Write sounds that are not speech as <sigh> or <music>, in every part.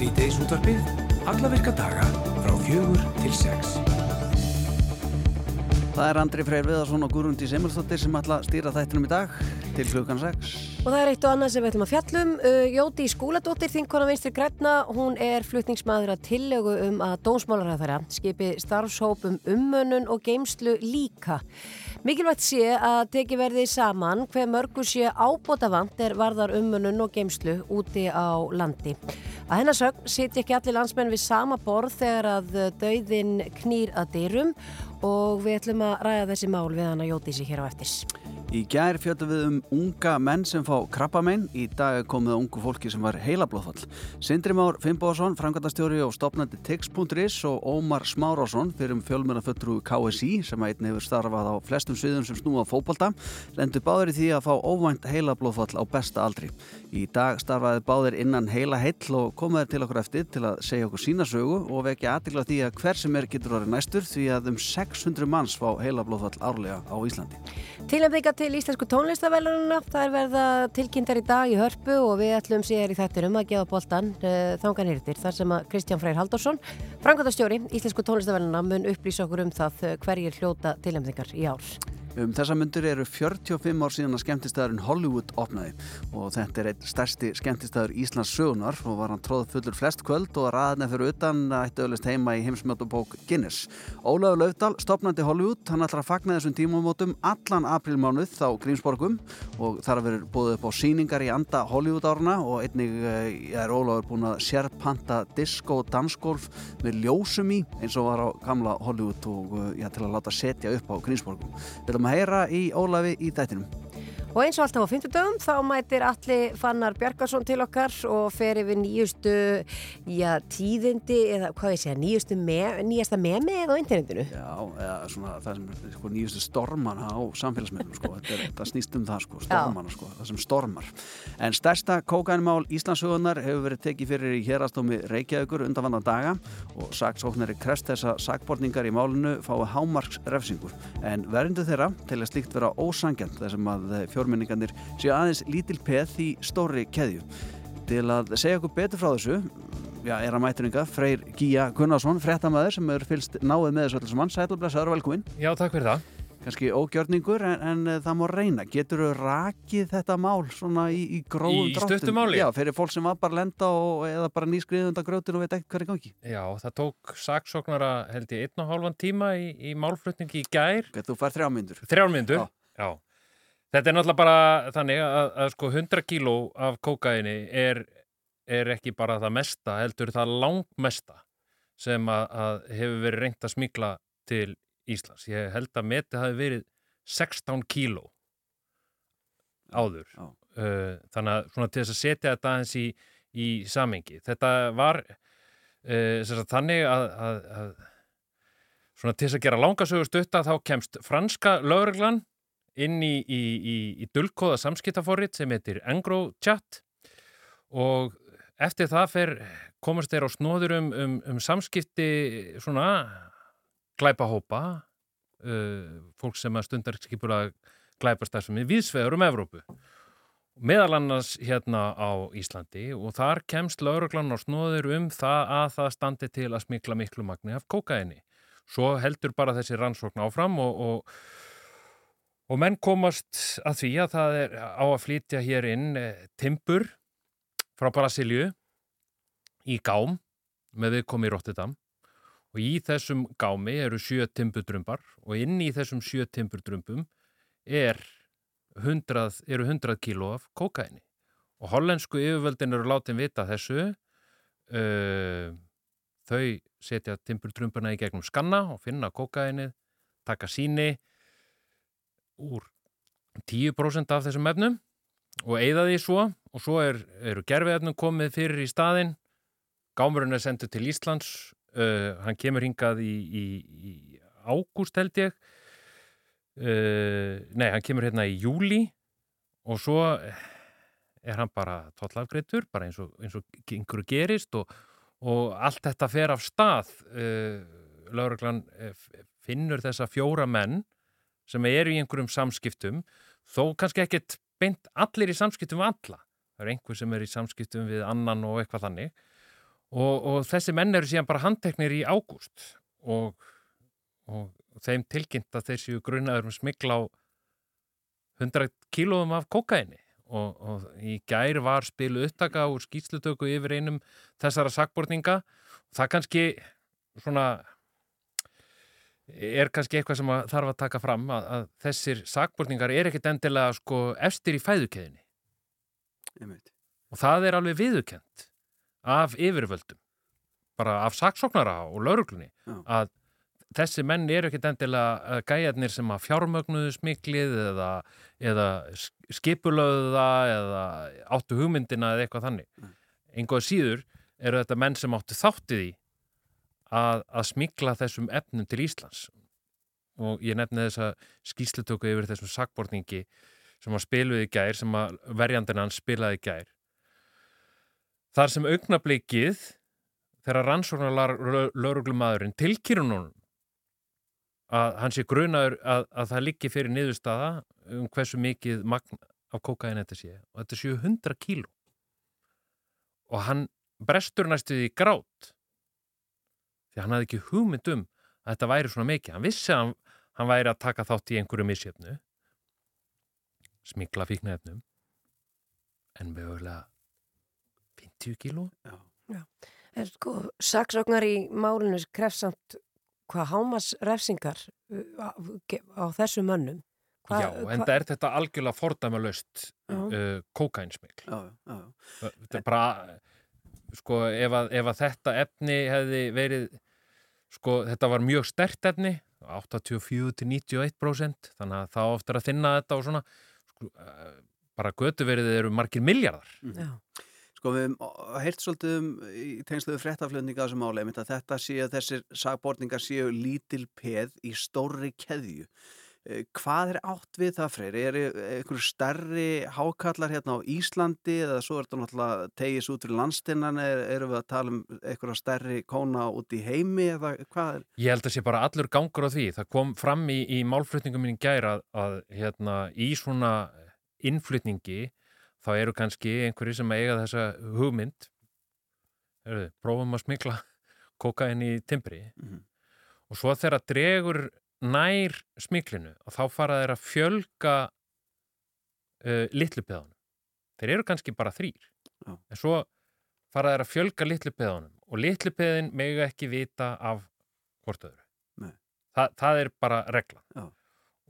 Sýteis útvarpið, alla virka daga frá fjögur til sex. Það er Andri Freyr Viðarsson og Guðrundi Semilsdóttir sem ætla að stýra þættinum í dag til klukkan 6. Og það er eitt og annað sem við ætlum að fjallum. Uh, Jóti Skúladóttir, þinkona vinstri græna, hún er flutningsmaður að tillögu um að dónsmálaræðara skipi starfshópum ummönnun og geimslu líka. Mikilvægt sé að teki verði saman hver mörgur sé ábótavant er varðar ummönnun og geimslu úti á landi. Að hennarsögn siti ekki allir landsmenn við sama borð þegar að dauðin knýr að dyrum og við ætlum að ræða þessi mál við hann að jóti sig hér á eftir. Í gær fjöldum við um unga menn sem fá krabbamein. Í dag komið að ungu fólki sem var heilablóðfall. Sindri Már Fimboðsson, frangatastjóri og stopnandi tix.is og Ómar Smárásson fyrir um fjölmjörnaföttru KSI sem að einn hefur starfað á flestum sviðum sem snúa fókbalta, lendur báður í því að fá óvænt heilablóðfall á besta aldri. Í dag starfaði báður innan heila heill og komaði til okkur eftir til að segja okkur sína sögu og vekja aðtikla því að hver sem er getur orðið næstur því að um 600 manns fá heilablóðfall árlega á Íslandi. Til Íslensku tónlistavælununa, það er verða tilkynntar í dag í hörpu og við ætlum sér í þettinum að gefa boltan uh, þangan hýrtir þar sem að Kristján Freyr Haldursson, frangotastjóri Íslensku tónlistavælununa mun upplýsa okkur um það uh, hverjir hljóta tilnefningar í ár. Um þessa myndur eru 45 ár síðan að skemmtistæðurinn Hollywood opnaði og þetta er einn stærsti skemmtistæður Íslands sögunar og var hann tróð fullur flest kvöld og raðna fyrir utan ætti öllist heima í heimsmjöndubók Guinness. Ólaður Laufdal, stopnandi Hollywood, hann ætlar að fagna þessum tímamótum allan aprilmánuð á Grímsborgum og þar að verður búið upp á síningar í anda Hollywood áruna og einnig er Ólaður búin að sérpanta disco og dansgolf með ljósum í eins og var á gamla Hollywood og já, til að láta setja upp á Grímsborgum. Ætlum að heyra í Ólafi í dættinum. Og eins og alltaf á 50 dögum þá mætir allir Fannar Bjarkarsson til okkar og fer yfir nýjustu já, tíðindi eða hvað ég segja, nýjustu me, nýjasta memið á internetinu. Já, eða svona það sem sko, nýjustu stormana á samfélagsmiðlum sko, þetta, er, þetta snýst um það sko, stormana sko, það sem stormar. En stærsta kókainmál Íslandsögunar hefur verið tekið fyrir í hérastómi Reykjavíkur undanvannan daga og saksóknari krest þessa sakbortningar í málinu fái hámarks refsingur en verðindu þeirra til að slíkt vera ósangjant þessum að fjórmenningarnir séu aðeins lítil peð í stóri keðju. Til að segja okkur betur frá þessu já, er að mæturinga Freyr Gíja Gunnarsson, frettamæður sem eru fylst náið með þessu alls mann. Sælublesaður velkomin. Já, takk fyrir það. Kanski ógjörningur en, en það má reyna. Getur þau rakið þetta mál svona í, í gróðum dráttum? Í stöttum máli? Já, fyrir fólk sem var bara lenda og, eða bara nýskriðunda grjótir og veit hvað er gangi. Já, það tók saksóknara held ég einn og hálfan tíma í, í málflutningi í gær. Þú fær þrjármyndur. Þrjármyndur, já. já. Þetta er náttúrulega bara þannig að, að sko 100 kíló af kókaini er, er ekki bara það mesta, heldur það langmesta sem að, að hefur verið reynd að smikla til Íslands. Ég held að meti hafi verið 16 kíló áður. Uh, þannig að svona til þess að setja þetta aðeins í, í samengi. Þetta var uh, þannig að, að svona til þess að gera langasögur stutta þá kemst franska lögreglan inn í, í, í, í dulkóða samskiptaforrið sem heitir EngroChat og eftir það fer komast þeir á snóður um, um, um samskipti svona glæpahópa uh, fólk sem að stundar glæpastæðsum í viðsveður um Evrópu meðal annars hérna á Íslandi og þar kemst lauruglan á snóður um það að það standi til að smikla miklu magni af kokaini svo heldur bara þessi rannsókn áfram og, og Og menn komast að því að það er á að flytja hér inn eh, timpur frá Brasilju í gám með viðkomi í Rotterdam. Og í þessum gámi eru sjö timpurdrömbar og inn í þessum sjö timpurdrömbum er 100, eru 100 kíló af kokaini og hollensku yfirvöldin eru látin vita þessu uh, þau setja timpurdrömbarna í gegnum skanna og finna kokainið, taka síni úr 10% af þessum efnum og eigða því svo og svo er, eru gerfiðefnum komið fyrir í staðin gámurinn er senduð til Íslands uh, hann kemur hingað í, í, í ágúst held ég. Uh, nei, hann kemur hérna í júli og svo er hann bara tollafgreitur bara eins og, eins og einhverju gerist og, og allt þetta fer af stað. Uh, Lauraglann uh, finnur þessa fjóra menn sem eru í einhverjum samskiptum þó kannski ekkert beint allir í samskiptum við alla. Það er einhver sem er í samskiptum við annan og eitthvað þannig. Og, og þessi menn eru síðan bara handteknir í ágúst og, og þeim tilkynnt að þeir séu grunaður um smikla á 100 kílóðum af kokaini og, og í gær var spilu upptaka úr skýtslutöku yfir einum þessara sakbortninga og það kannski svona er kannski eitthvað sem að þarf að taka fram að, að þessir sakbortningar er ekkit endilega sko efstir í fæðukeðinni og það er alveg viðukent af yfirvöldum bara af saksóknara og lauruglunni að þessi menn eru ekkit endilega eh, gæjarnir sem að fjármögnuðu smiklið eða, eða skipulöðu það eða áttu hugmyndina eða eitthvað þannig. Nei. Engoða síður eru þetta menn sem áttu þáttið í að, að smikla þessum efnum til Íslands. Og ég nefni þessa skýslutöku yfir þessum sakbortningi sem að spiluði í gær, sem að verjandinn hans spilaði í gær. Þar sem augnablikið þegar rannsóknar lauruglumadurinn tilkýrun honum að hann sé grunaður að, að það liggi fyrir niðurstaða um hversu mikið magn af kokain þetta sé. Og þetta séu 100 kíló. Og hann brestur næstuði í grát því hann hafði ekki hugmynd um að þetta væri svona mikið hann vissi að hann, hann væri að taka þátt í einhverju misjöfnu smikla fíknefnum en mögulega 50 kíló Já. En sko, saksóknar í málinu krefsamt hvað hámas refsingar uh, á, á þessu mönnum. Hva, Já, en það er þetta algjörlega fordæmalöst Já. uh, kókainsmikl Já, já, já. þetta er bara sko ef að, ef að þetta efni hefði verið sko þetta var mjög stert efni 84-91% þannig að það ofta er að þinna þetta og svona sko, uh, bara götuverið eru margir miljardar Já. Sko við hefum heyrt svolítið um í tengsluðu fréttaflutninga á þessu máli einmitt að þetta séu að þessir sagbortningar séu lítil peð í stórri keðju. Eh, Hvað er átt við það freyri? Er einhverju stærri hákallar hérna á Íslandi eða svo er þetta náttúrulega tegis út fyrir landstinnan er, erum við að tala um einhverja stærri kóna út í heimi eða hvað er? Ég held að sé bara allur gangur á því það kom fram í, í málflutningum minn gæra að, að hérna í svona innflutningi þá eru kannski einhverju sem eiga þessa hugmynd Heru, prófum að smikla <laughs> kokain í timbri Mhm. og svo þegar dregur nær smiklinu og þá fara þeir að fjölga uh, litlupeðanum þeir eru kannski bara þrýr Já. en svo fara þeir að fjölga litlupeðanum og litlupeðin mega ekki vita af hvort öðru Nei. Þa, það er bara reglan Já.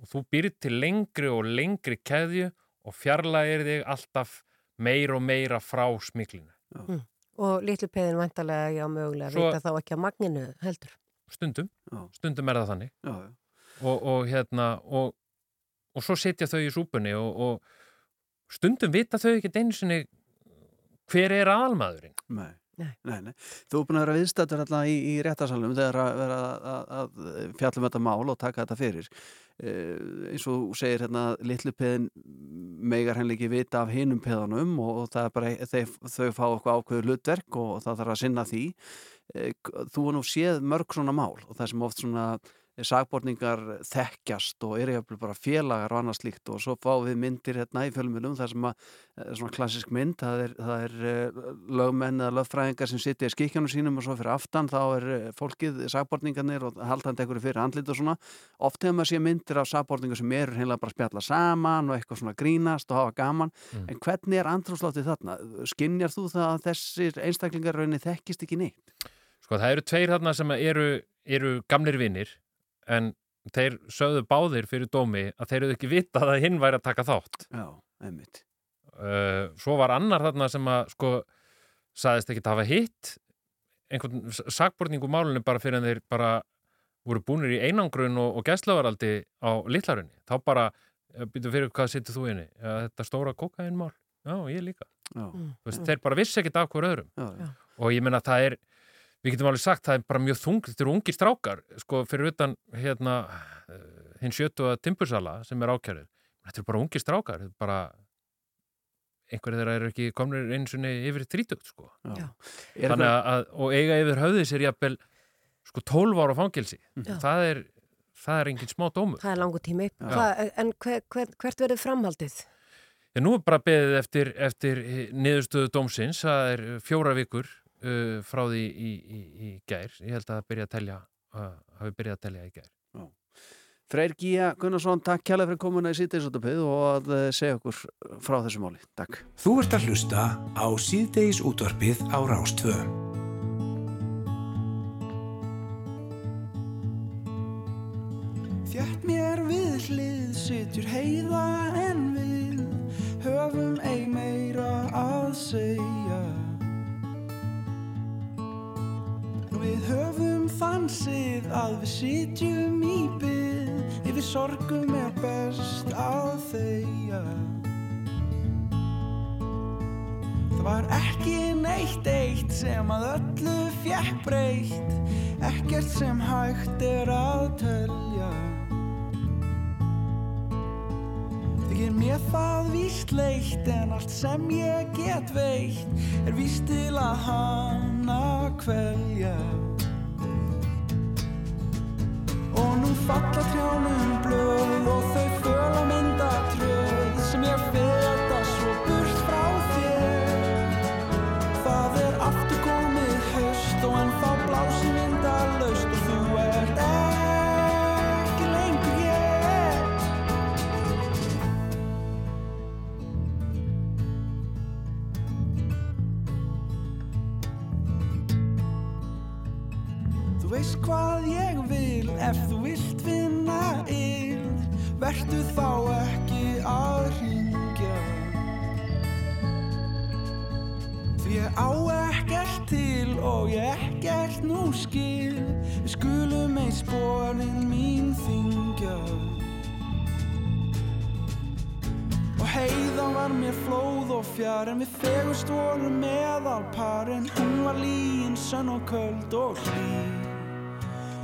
og þú býr til lengri og lengri keðju og fjarlægir þig alltaf meir og meira frá smiklinu Og litlu peðin vantarlega, já, mögulega, Svo- vita þá ekki að magninu heldur. stundum, Já, stundum er það þannig já, já. Og, og hérna og, og svo setja þau í súpunni og, og stundum vita þau ekki einu sinni hver er aðalmaðurinn Nei. Nei. Nei, nei. Þú er búin að vera viðstættur alltaf í, í réttasalum þegar að vera að, að fjallum þetta mál og taka þetta fyrir. Eh, eins og þú segir hérna litlu peðin megar henni ekki vita af hinum peðanum og, og það er bara, þeir, þau fá eitthvað ákveður hlutverk og það þarf að sinna því. Eh, þú er nú séð mörg svona mál og það sem oft svona sagborningar þekkjast og eru jafnvel bara félagar og annað slíkt og svo fáum við myndir hérna í fjölmjölum þar sem að eh, svona klassisk mynd, það er, það er eh, lögmenn eða lögfræðingar sem sitja í skikjanum sínum og svo fyrir aftan þá er eh, fólkið, sagborningarnir og haldandi einhverju fyrir andlit og svona oft hefur maður sé myndir af sagborningar sem eru heimlega bara spjalla saman og eitthvað svona grínast og hafa gaman, Mm. en hvernig er andrúsláttið þarna? Skinnjar þú það að þessir einstaklingar rauninni þekkist ekki neitt? sko það eru tveir þarna sem eru, eru gamlir vinnir en þeir sögðu báðir fyrir dómi að þeir eru ekki vitað að hinn væri að taka þátt. Já, einmitt. Uh, svo var annar þarna sem að sko saðist ekki að hafa hitt. Einhvern sakborning úr málunum bara fyrir en þeir bara voru búinir í einangrun og, og gæslavaraldi á litlarunni þá bara, byrju fyrir hvað sittur þú inni? Ja, þetta stóra kokainmál já, ég líka, Já, Mm. Þú veist, þeir bara vissi ekkert af hver öðrum. Já, já. og ég menna það er við getum alveg sagt, það er bara mjög þung þetta eru ungir strákar, sko fyrir utan hérna, uh, hinn sjötu að timbursala sem er ákjærið, þetta eru bara ungir strákar, þetta er bara einhverju þeirra eru ekki komnir eins og yfir þrítugt, sko já. Já. Er að, og eiga yfir höfði sér jafnvel sko 12 ára fangelsi Já. það er, það er engin smá dómur Það er langu tími. Já. Hva, en hver, hver, hvert verður framhaldið? en nú er bara beðið eftir, eftir niðurstöðu dómsins, það er fjóra vikur uh, frá því í, í, í gær. Ég held að það byrja að telja, uh, hafi byrjað að telja í gær. Freyr Gíja Gunnarsson, takk kjærlega fyrir komuna í síðdeisútapið og að eh, segja okkur frá þessu máli. Takk. Þú ert að hlusta á síðdeis útvarpið á Rástvö. Þjætt mér við hlið sitjur heiða en við höfum ei meira að segja Við höfum þansið að við sitjum í byð Yfir sorgum er best að þeia Það var ekki neitt eitt sem að öllu fjekk breytt Ekkert sem hægt er að telja Þykir mér það víst leitt en allt sem ég get veitt er víst til að hana kvelja. Og nú falla trjánum blöð og þau föla mynda tröð sem ég feta En hún var líin, sönn og köld og hlý.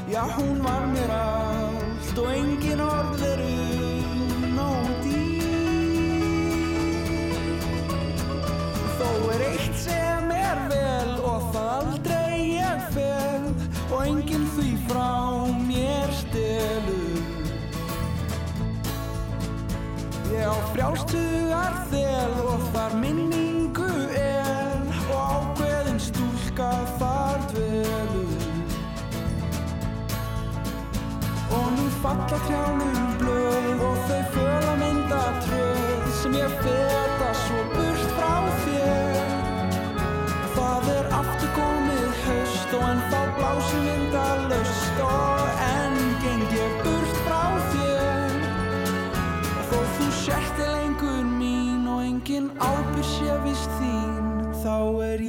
Já, hún var mér allt og engin orð eru trjánum blöð og þau föla mynda tröð sem ég feta svo burt frá þér. Það er aftur komið haust og en þá blási mynda laust og enn geng ég burt frá þér. Þó þú sérti lengur mín og engin ábyrg sé vist þín þá er ég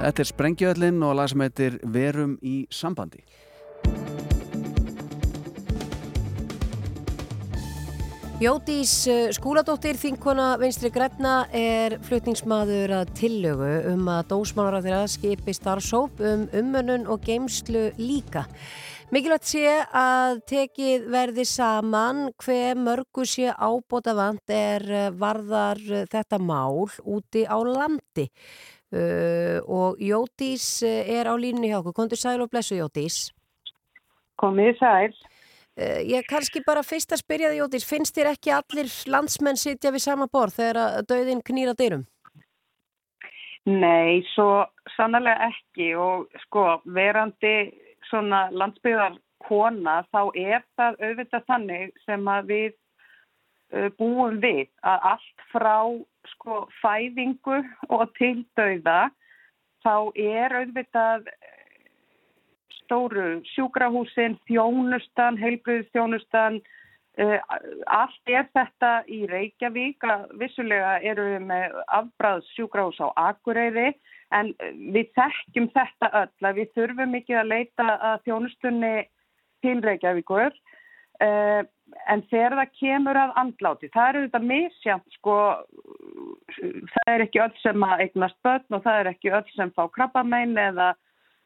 Þetta er Sprengjöðlinn og lag sem heitir Verum í sambandi. Jódís eh, Skúladóttir, þinkona Vinstri Græna er flutningsmaður að tillögu um að dósmálar þeirra skipi starfsóp um ummönnun og geimslu líka. Mikilvægt sé að tekið verði saman hver mörgu sé ábóta vant er eh, varðar eh, þetta mál úti á landi. Uh, og Jódís er á línni hjá okkur. Kondur sæl og blessu Jódís. Komið sæl. Uh, ég kannski bara fyrst að spyrja þig Jódís, finnst þér ekki allir landsmenn sitja við sama borð þegar að döðin knýra dyrum? Nei, svo sannlega ekki og sko verandi svona landsbyðar kona þá er það auðvitað þannig sem að við búum við að allt frá sko fæðingu og til dauða þá er auðvitað stóru sjúkrahúsin, þjónustan, heilbriðstjónustan, uh, allt er þetta í Reykjavík, að vissulega eru við með afbræðs sjúkrahús á Akureyri en við þekkjum þetta öll að við þurfum ekki að leita að þjónustunni til Reykjavíkur uh, en þegar það kemur að andláti, það eru þetta misjant sko, það er ekki öll sem að eignast börn og það er ekki öll sem fá krabbamein eða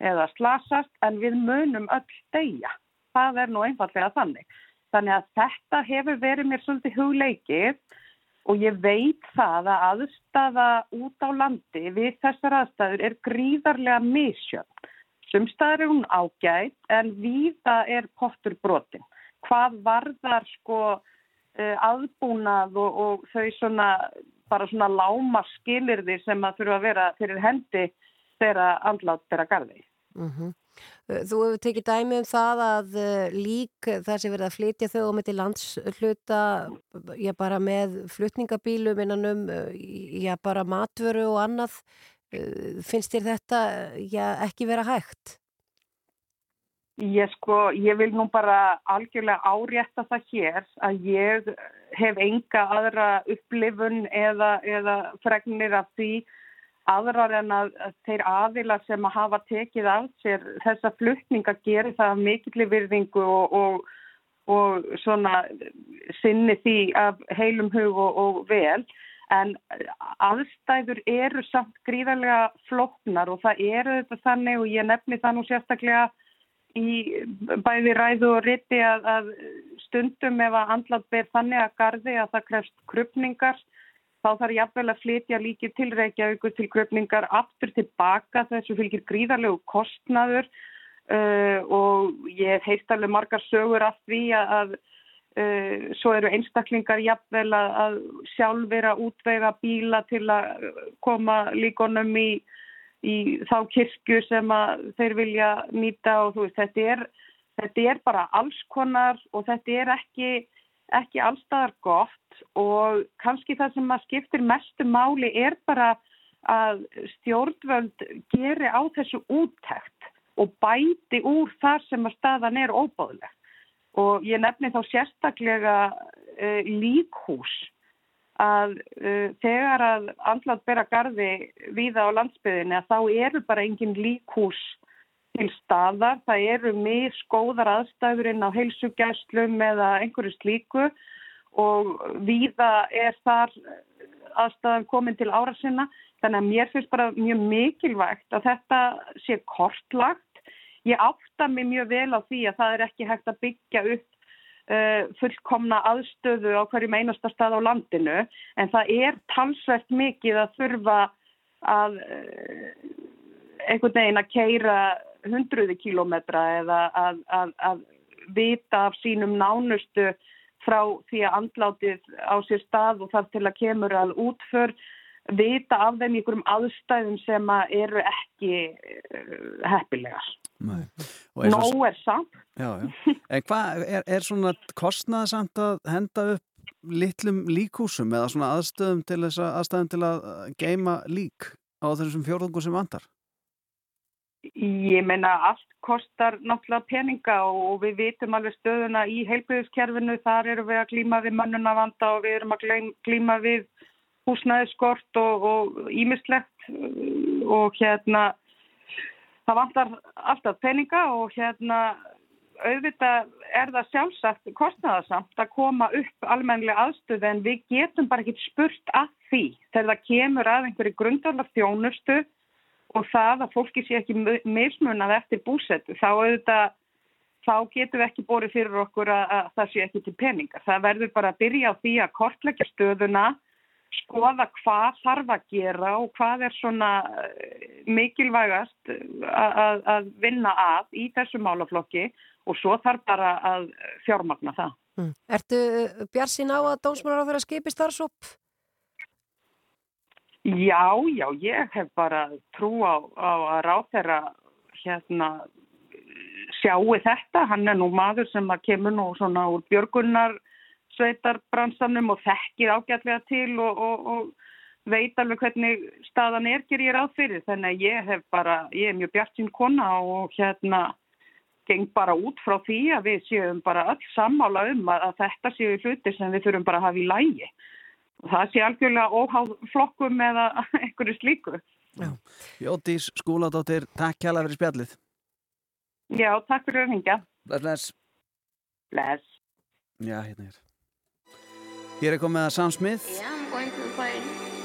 eða slasast en við munum öll deyja. Það er nú einfallega þannig. Þannig að þetta hefur verið mér svolítið hugleikið og ég veit það að aðstafa út á landi við þessar aðstæður er gríðarlega misjönd. Sumstaðar er hún ágætt en víða er pottur brotin. Hvað varðar sko uh, aðbúnað og, og þau svona bara svona láma skilirði sem að þurfa að vera fyrir hendi þegar andlátt að gardi. Mm -hmm. Þú hefur tekið dæmi um það að uh, lík þar sem verða að flytja þau og með til landshluta já bara með flutningabílum innanum já bara matvöru og annað finnst þér þetta já ekki vera hægt? Ég sko, ég vil nú bara algjörlega árétta það hér að ég hef enga aðra upplifun eða, eða fregnir af því aðrar en að þeir aðila sem að hafa tekið af sér þessa fluttninga gerir það mikillir virðingu og, og, og svona sinni því af heilum hug og, og vel. En aðstæður eru samt gríðarlega floknar og það eru þetta þannig og ég nefni það nú sérstaklega í bæði ræðu og riti að, að stundum ef að andlat ber þannig að gardi að það krefst krupningar þá þarf jafnvel að flytja líki til Reykjavíkur til kröpningar aftur tilbaka þessu fylgir gríðarlegu kostnaður. Uh, og ég hef heilt alveg margar sögur af því að uh, svo eru einstaklingar jafnvel að, að sjálfur að útvega bíla til að koma líkonum í, í þá kirkju sem þeir vilja nýta og þú veist þetta er, þetta er bara alls konar og þetta er ekki ekki allstaðar gott og kannski það sem að skiptir mestu máli er bara að stjórnvöld geri á þessu úttækt og bæti úr þar sem að staðan er óbáðleg og ég nefni þá sérstaklega uh, líkhús að uh, þegar að andlátt bera gardi viða á landsbyðinni að þá eru bara engin líkhús til staðar. Það eru mjög skóðar aðstæður inn á heilsugjæslum eða einhverju slíku og viða er þar aðstæðan komin til ára sinna. Þannig að mér finnst bara mjög mikilvægt að þetta sé kortlagt. Ég átta mig mjög vel á því að það er ekki hægt að byggja upp fullkomna aðstöðu á hverjum einasta stað á landinu en það er talsvert mikið að þurfa að uh, einhvern veginn að keira hundruði kílometra eða að, að, að vita af sínum nánustu frá því að andlátið á sér stað og þar til að kemur að útför vita af þeim í einhverjum aðstæðum sem að eru ekki uh, heppilegar. Nó er samt. Já, já. En hvað er, er svona kostnaðsamt að henda upp litlum líkúsum eða svona aðstöðum til, aðstæðum til að geima lík á þessum fjórðungum sem vandar? Ég meina allt kostar náttúrulega peninga og við vitum alveg stöðuna í heilbyrðiskerfinu. Þar eru við að glýma við mannunavanda og við erum að glýma við húsnæðiskort og ímislegt og hérna það vantar alltaf peninga og hérna auðvitað er það sjálfsagt kostnæðarsamt að koma upp almennilega aðstöðu en við getum bara ekki spurt að því þegar það kemur að einhverju grundarlega þjónustu og það að fólki sé ekki mismunað eftir búsettu þá auðvitað þá getum við ekki borðið fyrir okkur að, að það sé ekki til peningar. Það verður bara að byrja á því að kortleggja stöðuna, skoða hvað þarf að gera og hvað er svona eh, mikilvægast að, að vinna að í þessu málaflokki og svo þarf bara að fjármagna það. Mm. Ertu björnsinn á að dómsmálar á þeirra skipi starfsópp? Já, já, ég hef bara trú á, á að ráð þeirra hérna sjáu þetta. Hann er nú maður sem kemur nú svona úr björgunnar sveitarbransanum og þekkir ágætlega til og, og, og veit alveg hvernig staðan er gerir ég ráð fyrir. Þannig að ég hef bara, ég er mjög bjart sín kona og hérna geng bara út frá því að við séum bara öll sammála um að, að þetta séu hluti sem við þurfum bara að hafa í lægi það sé algjörlega óháð flokkum eða <laughs> einhverju slíku. Jótís skóladóttir, takk kjalla fyrir spjallið. Já, takk fyrir að hingja. Bless, bless. Bless. Já, hérna er. Hér er komið að Sam Smith.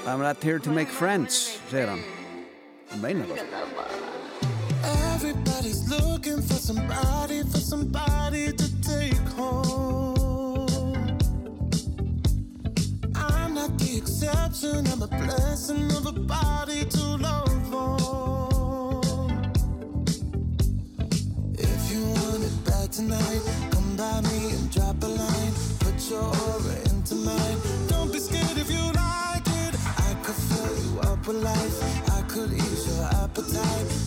I'm not here to make friends, segir hann. Það meina það. Everybody's looking for somebody, for somebody night.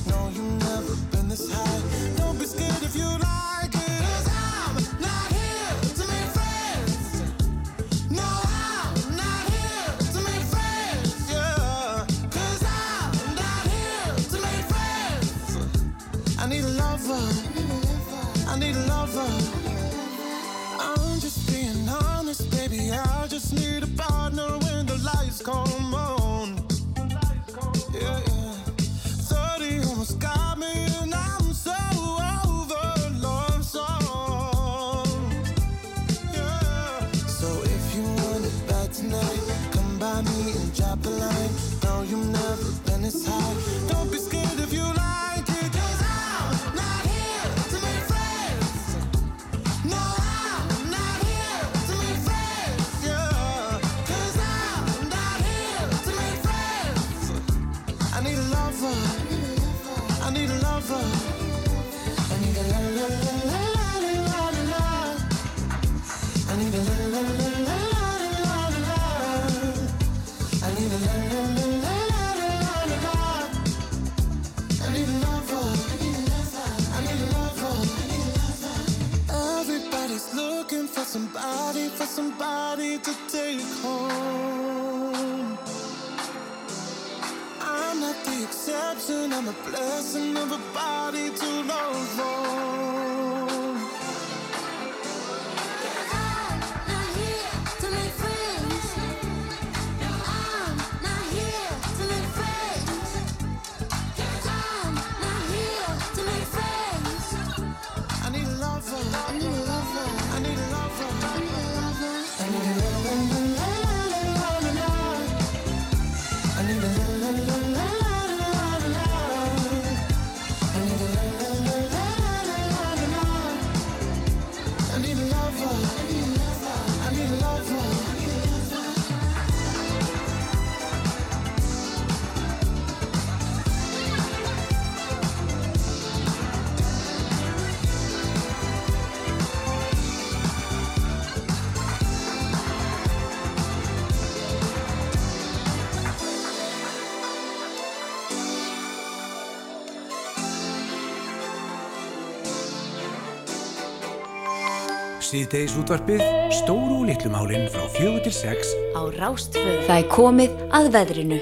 Somebody, to take home. I'm not the exception, I'm a blessing of a body to love Síðdeis útvarpið, stóru og litlu málinn frá fjögur til sex á Rástföð. Það er komið að veðrinu.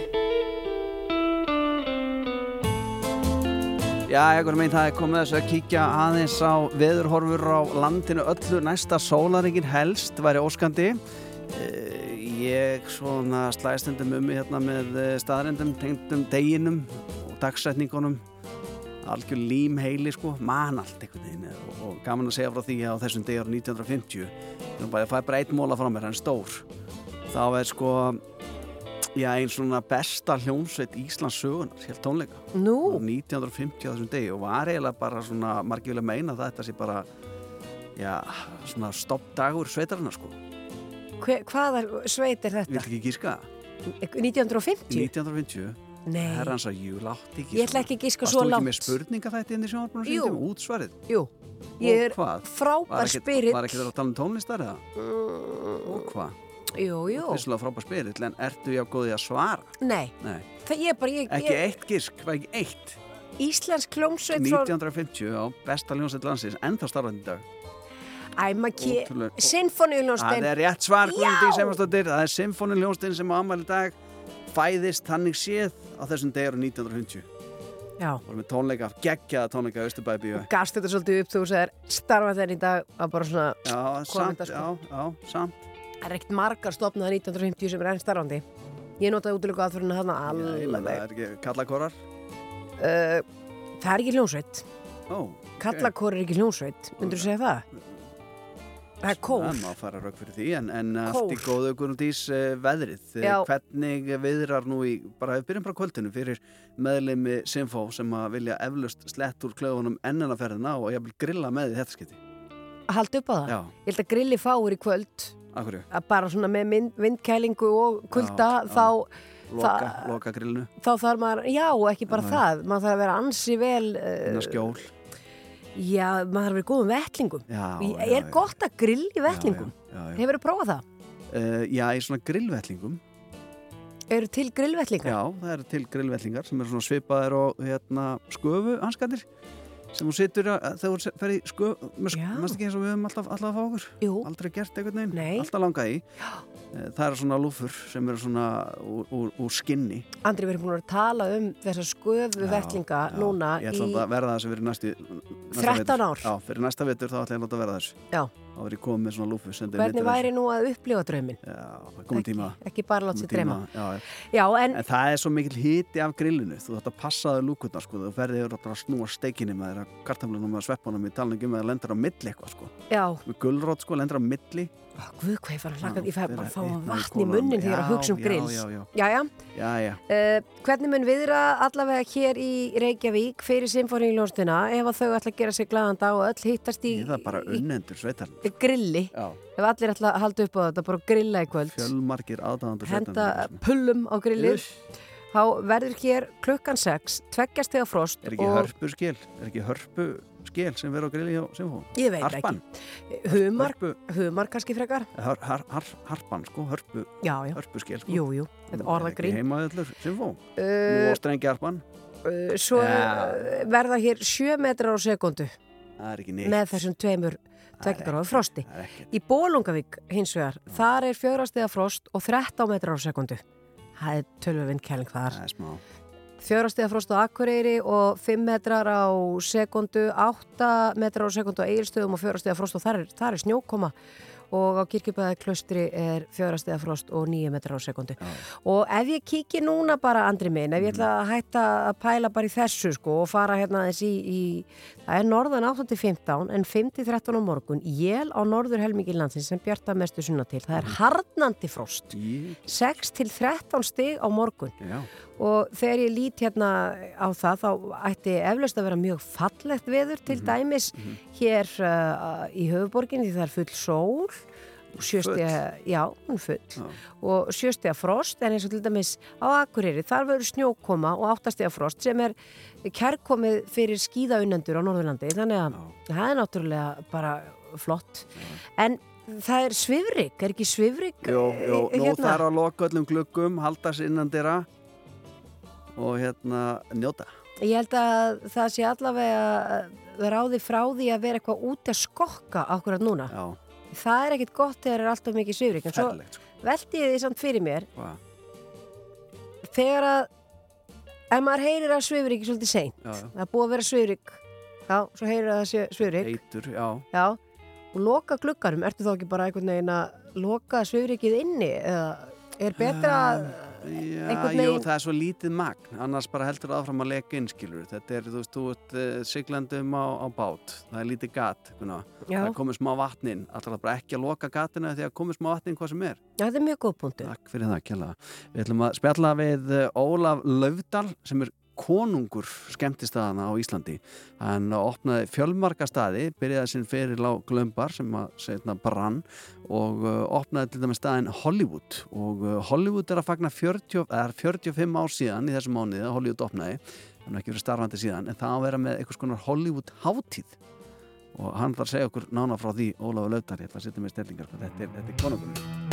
Já, einhvern veginn það er komið þess að kíkja aðeins á veðurhorfur á landinu öllu næsta sólaringin helst væri óskandi. Eh, Ég svona slæstendum um mig hérna með eh, staðrendum, tengdum deginum og dagsetningunum. Algjör lím heili sko, man allt einhvern veginn og, og gaman að segja frá því að á þessum degi ára 1950, ég bara, fæ bara einn móla frá mér, hann er stór. Þá er sko, já, einn svona besta hljómsveit Íslands sögunar, helt tónleika. Nú, 1950 á þessum degi og var eiginlega bara svona margir vilja meina það þetta sé bara já, svona stoppdagur sveitarinnar sko hver, hvaða sveit er Vil þetta? ekki gíska? 1950? 1950 Nei, Herrans að jú, látt ekki ég ætla ekki að gíska Varst svo þú ekki með spurninga þetta inn í sjónarbúinu Jú. sem útsvarið? Jú, ég er hvað? Frábær spyrill. Var ekki það að tala um tónlistar eða? Og hvað? Jú, jú, Vissulega frábær spyrill en ertu já góðið að svara? nei, Nei, það ég er bara, ég, ekki ég, eitt gisk, var ekki eitt Íslensk klómsveit frá 1950 á besta ljónsveit landsins ennþá starfandi dag Æmaki, Ótrúlega- Það Sinfoníuljónstin, er rétt svar. Það er symfóniljónstinn sem á ammæli í dag fæðist þannig séð á þessum degur 1950. já, Voru með tónleika, geggjaða tónleika Östurbæði bíu. gast þetta svolítið upp þú segir starfa þenni í dag að bara svona, Já, samt, sko. já, já, samt. það er ekkert margar stopnaðar 1950 sem er enn starfandi. Ég notaði útlöku aðfyrirna þarna alveg. það er ekki kallakorar. Uh, það er ekki hljónsveit. Ó, Kallakór er ekki hljónsveit, myndur þú segja það? Það er kór. Það má fara rauk fyrir því, en, en allt í góðu Guðmundís uh, veðrið. Eh, Já. Hvernig viðrar nú í, bara við byrjum bara kvöldinu fyrir meðleimi Symfó sem að vilja eflust slett úr klöfunum ennana ferðina og ég vil grilla með því þetta skiti. Haldi upp á það. Já, Ég held að grilli fáir í kvöld, akkurju. að bara svona með mynd, vindkælingu og kulda, Já, þá, Loka, Það- loka grillinu, þá þarf maður, já, ekki bara það, maður þarf að vera ansi vel, uh, skjól. Já, maður þarf að vera í góðum vettlingum. Já, Ég- já, er já. gott að grill í já. Hefur þú prófað það? Uh, já, í svona grillvettlingum. Eru til grillvettlingar? Já, það eru til grillvettlingar sem eru svona svipaðir og hérna, sköfu hanskandir. sem hún situr að, þegar hún fer í Já. mannst ekki eins og við höfum alltaf, alltaf að fá okkur Jú, aldrei gert einhvern veginn, Nei. alltaf langað í Eh, það eru svona lúfur sem eru svona úr, úr, úr skinni Andri, við erum búin að tala um þessa sköfu vettlinga Já, núna ég í ætla að verða þessu fyrir næstu næsta 13 vetur. ár. já, fyrir næsta vetur þá ætla ég að láta verða þessu Já. þá verð ég komið með svona lúfu Hvernig væri nú að upplifa þessu. já, það er komið tíma Ekki bara láta sér tíma, já, já. En En það er svo mikill hiti af grillinu þú þátt að passaðu lúkurnar sko þú ferði yfir að snúa steikinni með þeirra kartamlunum með sveppunum í talningum eða lendur á milli eitthvað sko já, með gulrót sko lendur á milli guð hvað ég fara að hlaka, ég fær bara að fá vatn í munnin þegar að Já, hugsa um já, grills. já, já. Jæja, já, já, uh, hvernig mun viðra allavega hér í Reykjavík fyrir symfóníuljónstina ef þau ætla að gera sig glaðan dag og öll hittast í, ég það bara unnendur sveitarn í grilli. já, Ef allir ætla að halda upp á þetta, bara grilla í kvöld. fjölmargir aðdáðandur Henda pullum á grillið. Þá verður hér klukkan 6, tveggjast þegar frost er ekki hörpu skil er ekki hörpu skil sem verður á grilli hjá Simfó Ég veit harpan ekki. Humar, humar kannski frekar? har, har, har, harpan sko hörpu, Já, já. hörpu skil sko Jú, jú, þetta orðagrín. heimaðallur Simfó nú Uh, á strengi harpan uh, svo uh, verða hér 7 metrar á sekundu það er ekki neitt með þessum tveimur á frosti. ekki Í Bólungavík hins vegar, þar er fjórastega frost og 13 metrar á sekundu. Það er tölvöfinn kæling þar. það er smá Fjórastega frost á Akureyri og 5 metrar á sekundu, 8 metrar á sekundu á Egilstöðum og fjórastega frost og þar er, þar er snjókoma og á Kirkjubæði klöstri er fjórastega frost og 9 metrar á sekundu. Já. Og ef ég kíki núna bara, Andri minn, ef ég ætla að hætta að pæla bara í þessu sko og fara hérna aðeins í, í það er norðan 8-15 en 5-13 á morgun, jél á norður helmingi landsins sem bjarta mestu sunna til. Það er harnandi frost, Í- 6-13 stig á morgun já, og þegar ég lít hérna á það þá ætti eflaust að vera mjög fallegt veður Mhm. til dæmis hér uh, í höfuborginni því það er full sól. Og sjöstiga, já, hún full. Já. og sjöstiga frost en eins og til dæmis á Akureyri, þar verður snjókoma og áttastiga frost sem er kærkomið fyrir skíðaunendur á Norðurlandi. Þannig að það er náttúrulega bara flott. En það er svifrik, er ekki svifrik jú, jú, eh, nú þarf að loka öllum gluggum halda sér innan dyrra og hérna njóta Ég held að það sé allavega ráði frá því að vera eitthvað út að skokka akkurat núna. já, Það er ekkit gott þegar það er alltaf mikið svifrik. En svo sko. veldi ég því samt fyrir mér Hvað? þegar að ef maður heyrir að svifrik er svolítið seint. já, já, Það er búið að vera svifrik. Já, svo heyrir að það svifrik. eitur, já Já, og loka gluggarum. Ertu þá ekki bara einhvern veginn að loka svifrikið inni? Eða er betra að Já, jú, það er svo lítið magn. Annars bara heldur það áfram að leka inn skilur þetta er, þú veist, þú ert uh, siglandum á, á bát, það er lítið gat. Já, það komið smá vatnin alltaf bara ekki að loka gatinu því að komið smá vatnin hvað sem er. Já, þetta er mjög góð punktur. Takk fyrir það, kjalla. Við ætlum að spjalla við eh, Ólaf Laufdal sem er konungur skemmtistaðana á Íslandi. Hann opnaði fjölmarka staði, byrjaði sinn fyrir lá glömbar sem að segna brann og uh, opnaði til dæmis staðin Hollywood og uh, Hollywood er að fagna 40, er 45 ár síðan í þessum mánuði að Hollywood opnaði, hann er ekki verið starfandi síðan en það að vera með einhvers konar Hollywood hátíð og hann ætlar að segja okkur nána frá því Ólafur sko. þetta er, er konungurinn.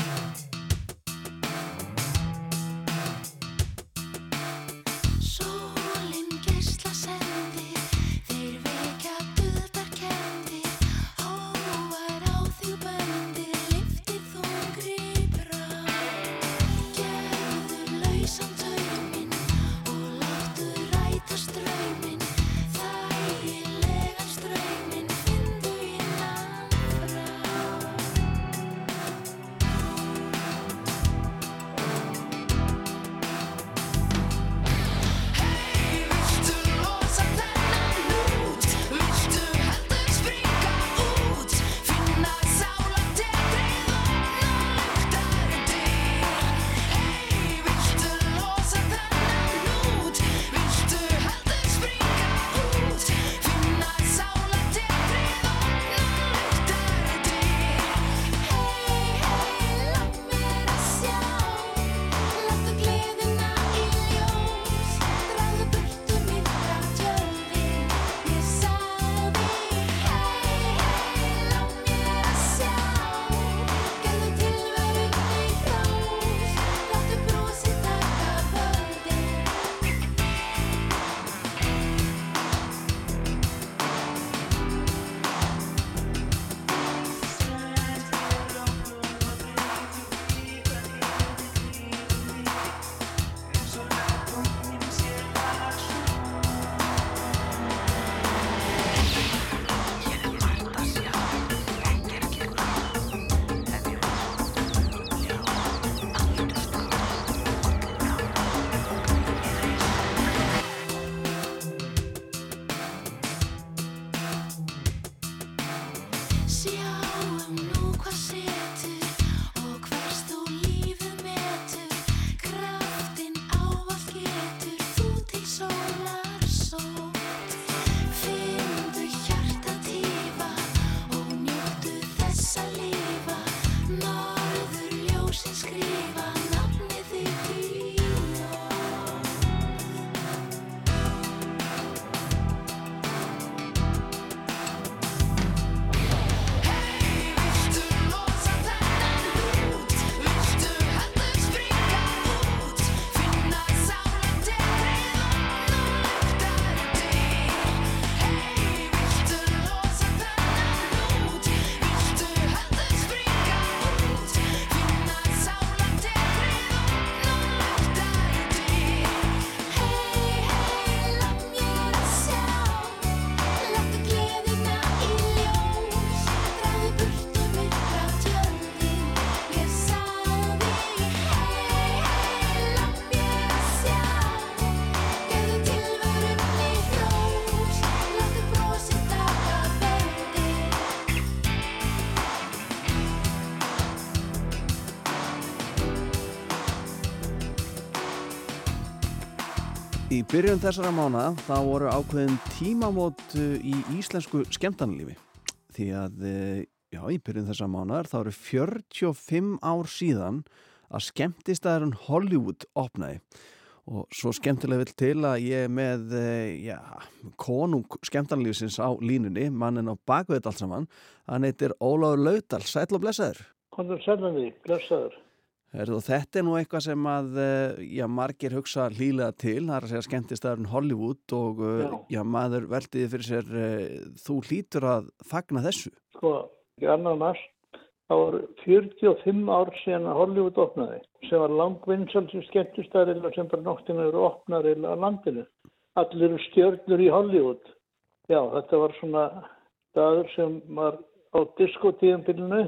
Í byrjun þessara mána þá voru ákveðin tímamót uh, í íslensku skemmtanlífi því að uh, já, í byrjun þessara mánar þá eru 45 ár síðan að skemmtistæðurinn Hollywood opnaði. Og svo skemmtilega vill til að ég er með uh, já, konung skemmtanlífsins á línunni, mannin á bakveit allt saman, hann heitir Óláður Laudal, sætl og blessaður. Kondur Sælandi, blessaður. Og þetta er nú eitthvað sem að eh, já, margir hugsa hlýlega til, það er að segja skemmtistæðurinn Hollywood og já. Já. já, maður veldiði fyrir sér, uh, þú hlýtur að fagna þessu. Sko, ekki annar næst, það voru 45 ár síðan að Hollywood opnaði, sem var langvinnsalsi skemmtistæðir sem bara nóttinu eru opnar á landinu. Allir eru stjörnur í Hollywood. Já, þetta var svona staður sem var á diskotíðanbylnu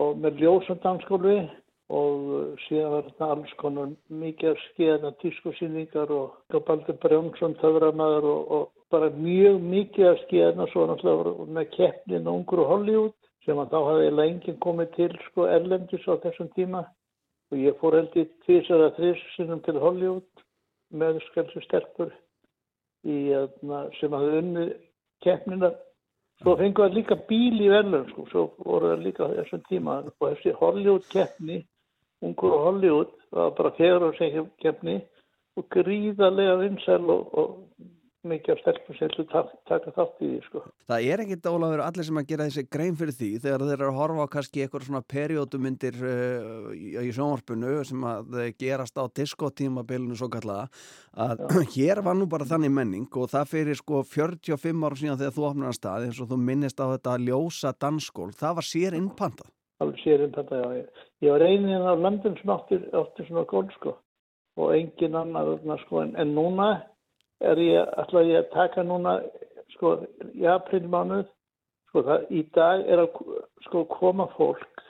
og með ljósandanskólu og uh, síðan var þetta alls konar mikið að skeiðna tískosýningar og Gabaldur Brjónsson töframæður og, og bara mjög mikið að skeiðna svo náttúrulega með keppnin ungur og Hollywood sem að þá hafði lengið komið til sko erlendis á þessum tíma. Og ég fór held í tvisar að þrís sinnum til Hollywood með skalsu stelpur í, hérna, sem hafði unnið keppnina. Svo fengu það líka bíl í verðlun, sko, svo voru það líka þessum tíma. Og þessi Hollywood-keppni, ungur og Hollywood, það var bara fegur og segjum keppni og gríðarlega vinsæl og, og mikið af stelpum sem ætlu taka, þátt í því, sko. Það er ekkit Ólafur allir sem að gera þessi grein fyrir því þegar þeir eru að horfa á kannski eitthvað svona periódumyndir uh, í, í sjónvarpunu sem að gerast á diskotímabilinu svo kallaða að <clears throat> hér var nú bara þannig menning og það fyrir sko 45 ára síðan þegar þú opnar að stað eins og þú minnist á þetta ljósa dansskól, það var sér innpantað. Alveg sér um þetta, já. Ég, ég var einin af landin sem átti, átti svona gól, sko, og engin annar, sko, en, en núna er ég, ætla ég að taka núna, sko, í aprilmánuð, sko, það, í dag er að, sko, koma fólk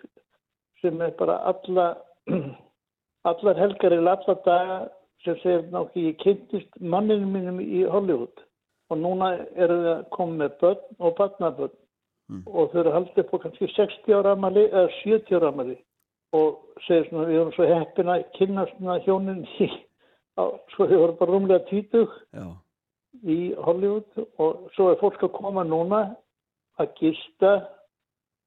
sem er bara alla, <clears throat> allar helgar eða alla daga sem segir náttúrulega, ég kynntist manninu mínum í Hollywood. Og núna eru það komið með börn og barnabörn og þau eru haldið upp á kannski 60 ára amali eða 70 ára amali og segir svona, við erum svo heppin að kynna svona hjónin í, á, svo þau voru bara rúmlega títug Já. í Hollywood og svo er fólk að koma núna að gista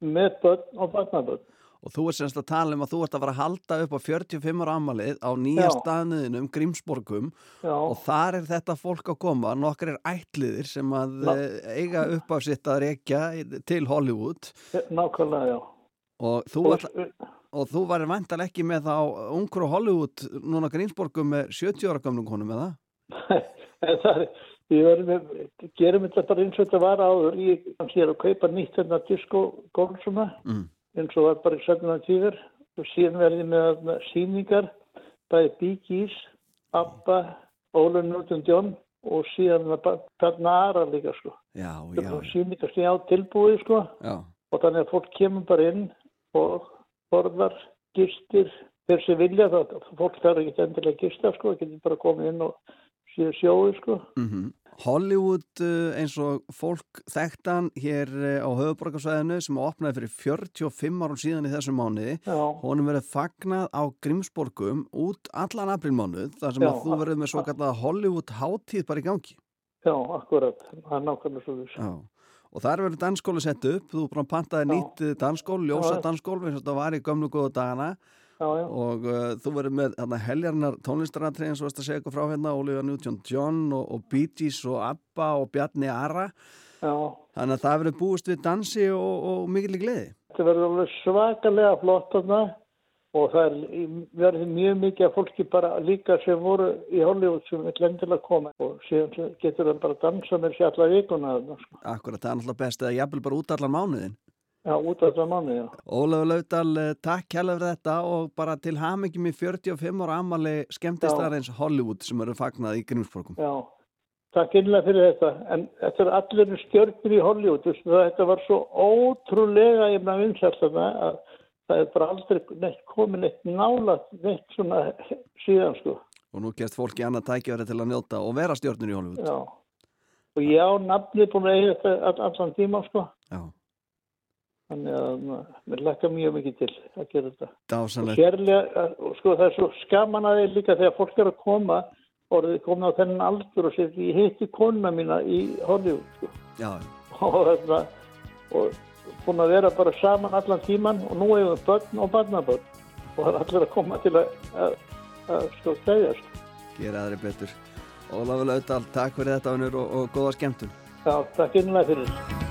með börn og barnabörn. Og þú er semst að tala um að þú ert að fara að halda upp á 45 ára amalið á nýja staðniðinum Grímsborgum Já, og þar er þetta fólk að koma, nokkur er ætliðir sem að Já. eh, eiga upp á sitt að rekja til Hollywood nákvæmlega, já. og þú, þú varir vantal ekki með þá ungur og Hollywood núna Grímsborgum með 70 ára gamlum konum eða? <laughs> það er, við gerum þetta bara eins og þetta var áður, ég er að kaupa nýtt þetta disco golfsuna Mm. Eins og var bara í sögna tíður og síðan verði með þarna sýningar bæði Gees, Abba, Ólun Newton John og síðan þarna aðra líka sko. Já, Það já, er sýningar sem ég á tilbúið sko. Já, og þannig að fólk kemur bara inn og borðar, gistir, þeir sem vilja það, fólk þarf ekki endilega að gista sko, getur bara komið inn og síðu sjóðu sko. mhm Hollywood eh, eins og fólk þekktan hér eh, á höfuborgarsvæðinu sem opnaði fyrir 45 árum síðan í þessum mánuði. Honum verið fagnað á Grímsborgum út allan aprilmánuð þar sem Já, að þú verið með svo kallega Hollywood hátíð bara í gangi. Já, akkurat, það er nákvæmlega svo þess. Já. og þar verið dansskóli sett upp. Þú bara pantaði Já. nýtt eh, dansskól, ljósa dansskól eins og þetta var í gömlu góða dagana Já, já, og uh, þú verið með þarna, heljarnar tónlistaratri eins og veist að segja eitthvað frá hérna Olivia Newton-John og, og Bee Gees og Abba og Bjarni Ara já. þannig að það verið búist við dansi og, og mikill gleði Þetta verður alveg svakalega flott þarna og það er í- verður mjög mikið af fólki bara líka sem voru í Hollywood sem vil endilega koma og síðan getur það bara að dansa með sér alla vikuna sko. Akkurat, það er náttúrulega best eða jafnvel bara út allan mánuðin Já, út af það manni, já. Ólafur Laudal, eh, takk hérlega fyrir þetta og bara til hamingjum í 45 ára amali skemmtistarins Hollywood sem eru fagnað í Grímsborgum. Já, takk innlega fyrir þetta. En þetta er allir stjörnir í Hollywood. Þú veist, Þetta var svo ótrúlega vinsælt þarna að það er bara aldrei neitt komið neitt nála neitt svona síðan sko. Og nú gerst fólki annað tækjafæri til að njóta og vera stjórnur í Hollywood. Já. Og ég á nafnið búin að eiga þetta all- allan tíma sko. Já. Þannig að uh, mér lakka mjög mikið til að gera þetta. Og Dásanlegt. sérlega, uh, sko það er svo skaman að þeir líka þegar fólk er að koma orðið komin á þennan aldur og sér ég hitti konuna mína í Hollywood sko. Já, og, þetta, og búin að vera bara saman allan tíman og nú hefur við börn og barnabörn og það er allir að koma til að, að, að sko segja sko. gera aðri betur. Ólafur Laudal, takk fyrir þetta Unnur og, og góða skemmtun. Já, takk innlega fyrir. Ætíð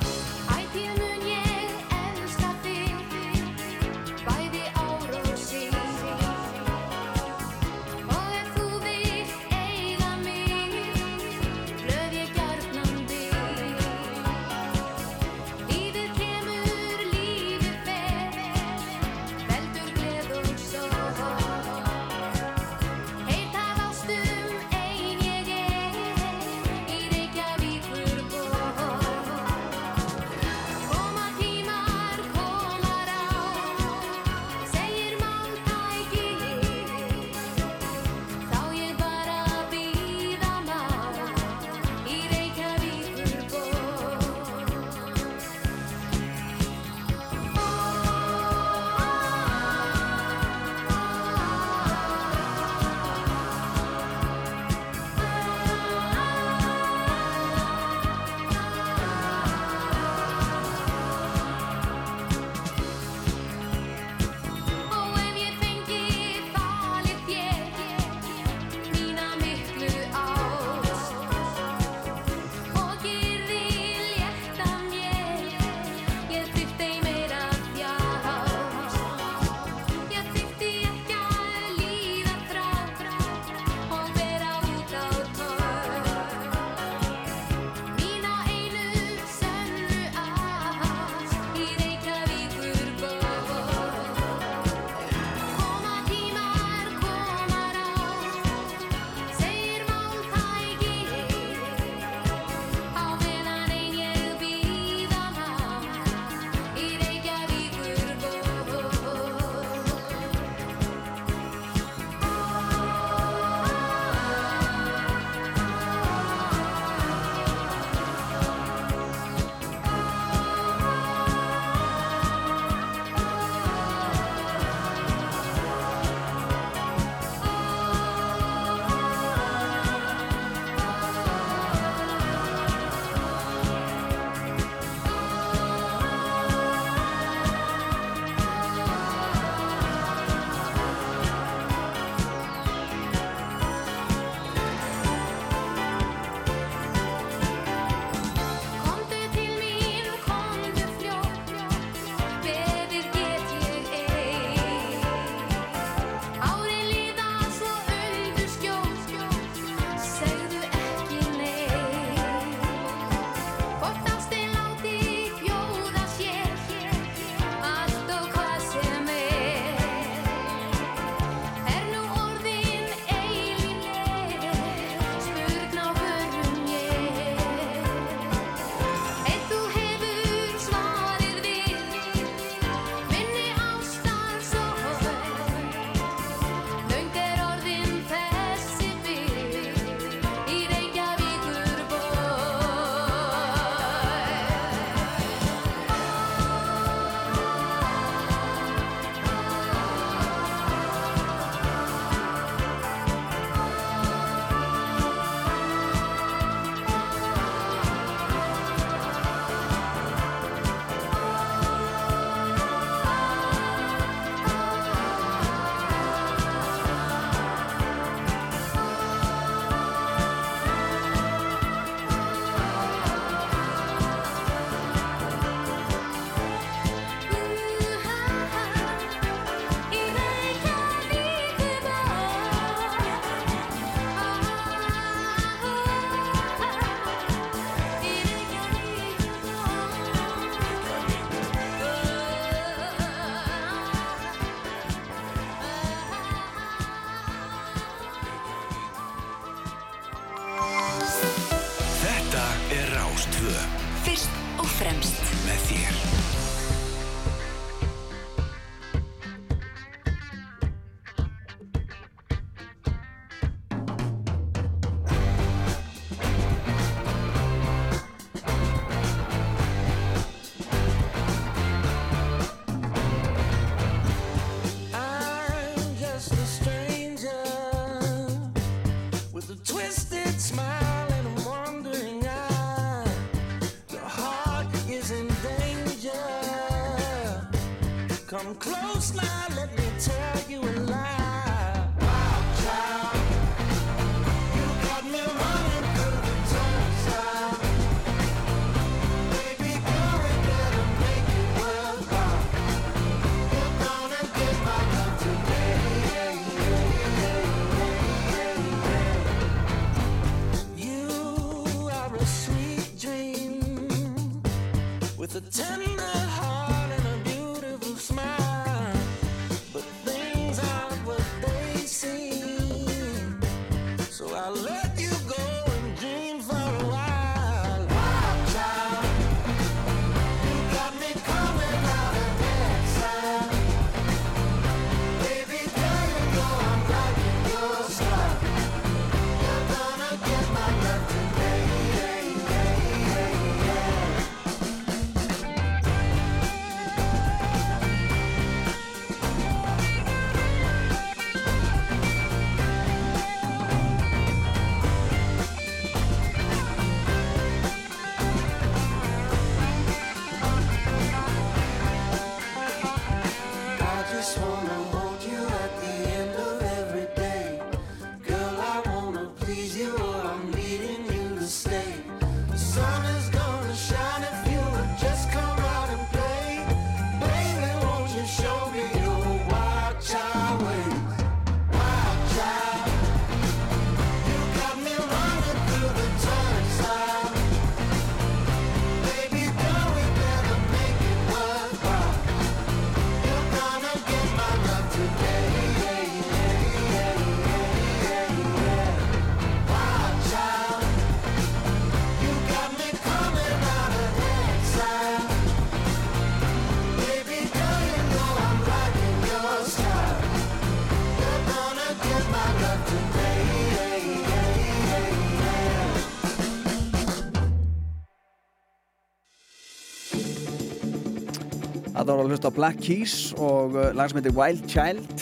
Það var að hlusta á Black Keys og uh, lag sem heitir Wild Child.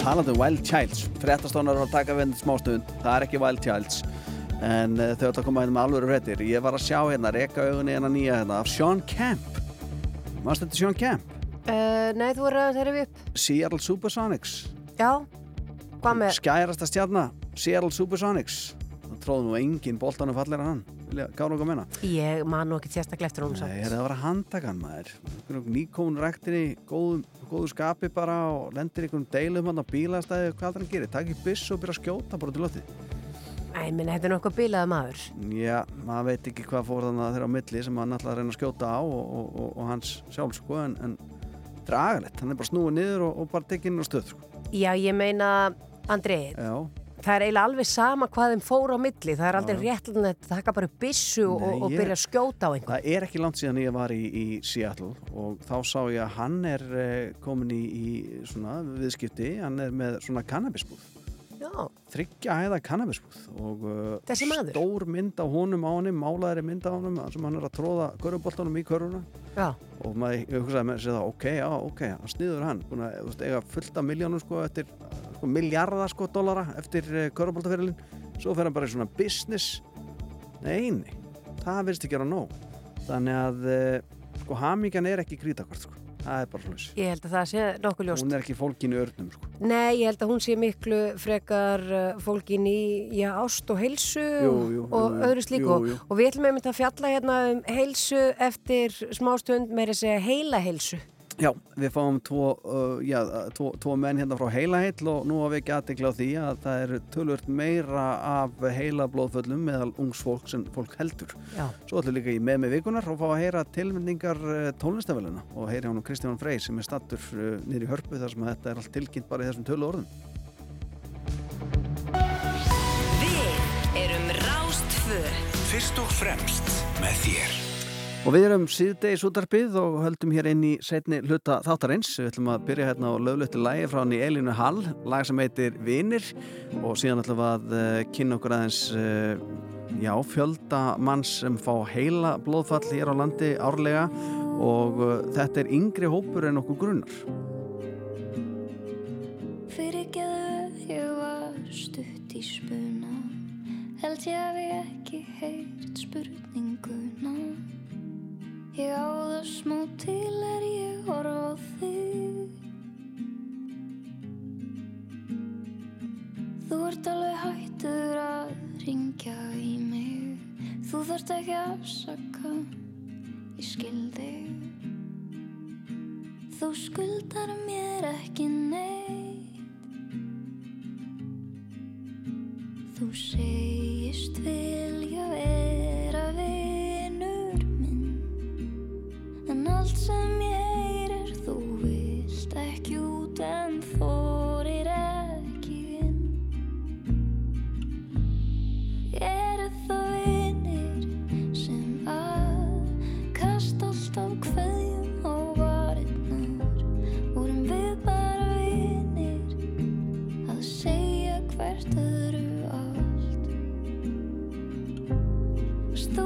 Talandi um Wild Childs fréttastónar var að taka við smá stund. Það er ekki Wild Childs en uh, þau ætla að koma hérna með alvöru fréttir. Ég var að sjá hérna, reka augunni hérna nýja hérna af Sean Kemp. Mást þetta Sean Kemp? Uh, nei, þú er að þeirri upp. Seattle Supersonics. Já, hvað með? skærasta stjarna Seattle Supersonics. Það tróðum nú engin boltanum fallir en hann gára okkur meina? Ég man nú ekki sérstaklega eftir hún það var að handtaka hann maður. Nýkóun rektinni góðu, góðu skapi bara og lendir einhvern deilum á bílastæði hvað það hann gerir, takk í byss og byrja að skjóta bara til loftið. Æ, minna, þetta er nokkuð bilaða maður. Já, maður veit ekki hvað fór þannig að þeirra á milli sem hann ætlaði að reyna að skjóta á og, og, og, og hans sjálf sko en, en dragalett, hann er bara snúið niður og, og bara tekið inn á stöð sko. Já, ég meina, Andri, Já, það er eiginlega alveg sama hvað þeim fór á milli. Það er aldrei Já. rétt að taka bara og, Nei, og ég- byrja að skjóta á einhvern. það er ekki langt síðan ég var í, í Seattle og þá sá ég að hann er eh, komin í, í svona viðskipti, hann er með svona kannabisbúð þryggja hæða kannabisbúð og uh, stór mynd á honum á honum, málaðri mynd á honum sem hann er að tróða köruboltanum í köruna já, og maður hugsaði með sér það, ok, já, ok, hann sniður hann þú veist, eiga fullt af miljónum sko eftir sko, miljardar sko dollara eftir uh, köruboltaferilin, svo fer hann bara í svona business. Nei, nei, það verðist ekki að vera nóg. Þannig að uh, sko hamingjan er ekki krítakvart sko, það er bara slús ég held að það sé nokkuð ljóst. hún er ekki fólkin í örnum sko. Nei, ég held að hún sé miklu frekar uh, fólkin í já, ást og heilsu Jú, jú, og jú, öðru slíku. Og, við ætlum einmitt að fjalla hérna um heilsu eftir smástund meira að segja heila heilsu. Já, við fáum tvo, uh, já, tvo, tvo menn hérna frá heilaheill og nú að við ekki aðtekla á því að það er tölvört meira af heila blóðföllum meðal ungs fólk sem fólk heldur. Já. Svo ætlum við líka í með með vikunar og fá að heyra tilmyndingar tónlistafélina og heyra hann um Kristján Frey sem er stattur uh, niður í hörpu þar sem að þetta er allt tilkynnt bara í þessum tölu orðum. Við erum Rástfö Fyrst og fremst með þér Og við erum síðdegis útarpið og höldum hér inn í setni hluta þáttarins. Við ætlum að byrja hérna á löglutti lægi frá hann í Elinu Hall, lag sem heitir Vinir og síðan ætlum við að uh, kynna okkur aðeins uh, já, fjölda manns sem fá heila blóðfall hér á landi árlega og uh, þetta er yngri hópur en okkur grunnar. Fyrirgeðu, ég var stutt í spuna Held ég hafi ekki heyrt spurninguna Ég á það smá til er ég horfa á þig. Þú ert alveg hættur að ringja í mig. Þú þart ekki afsaka, ég skildi Þú skuldar mér ekki neitt. Þú segist vilja vei En allt sem ég heyr er þú vilt ekki út en þorir ekki inn. Eru það vinir sem að alltaf kveðjum á varirnar? Vorum við bara vinir að segja hvert öðru allt? Varst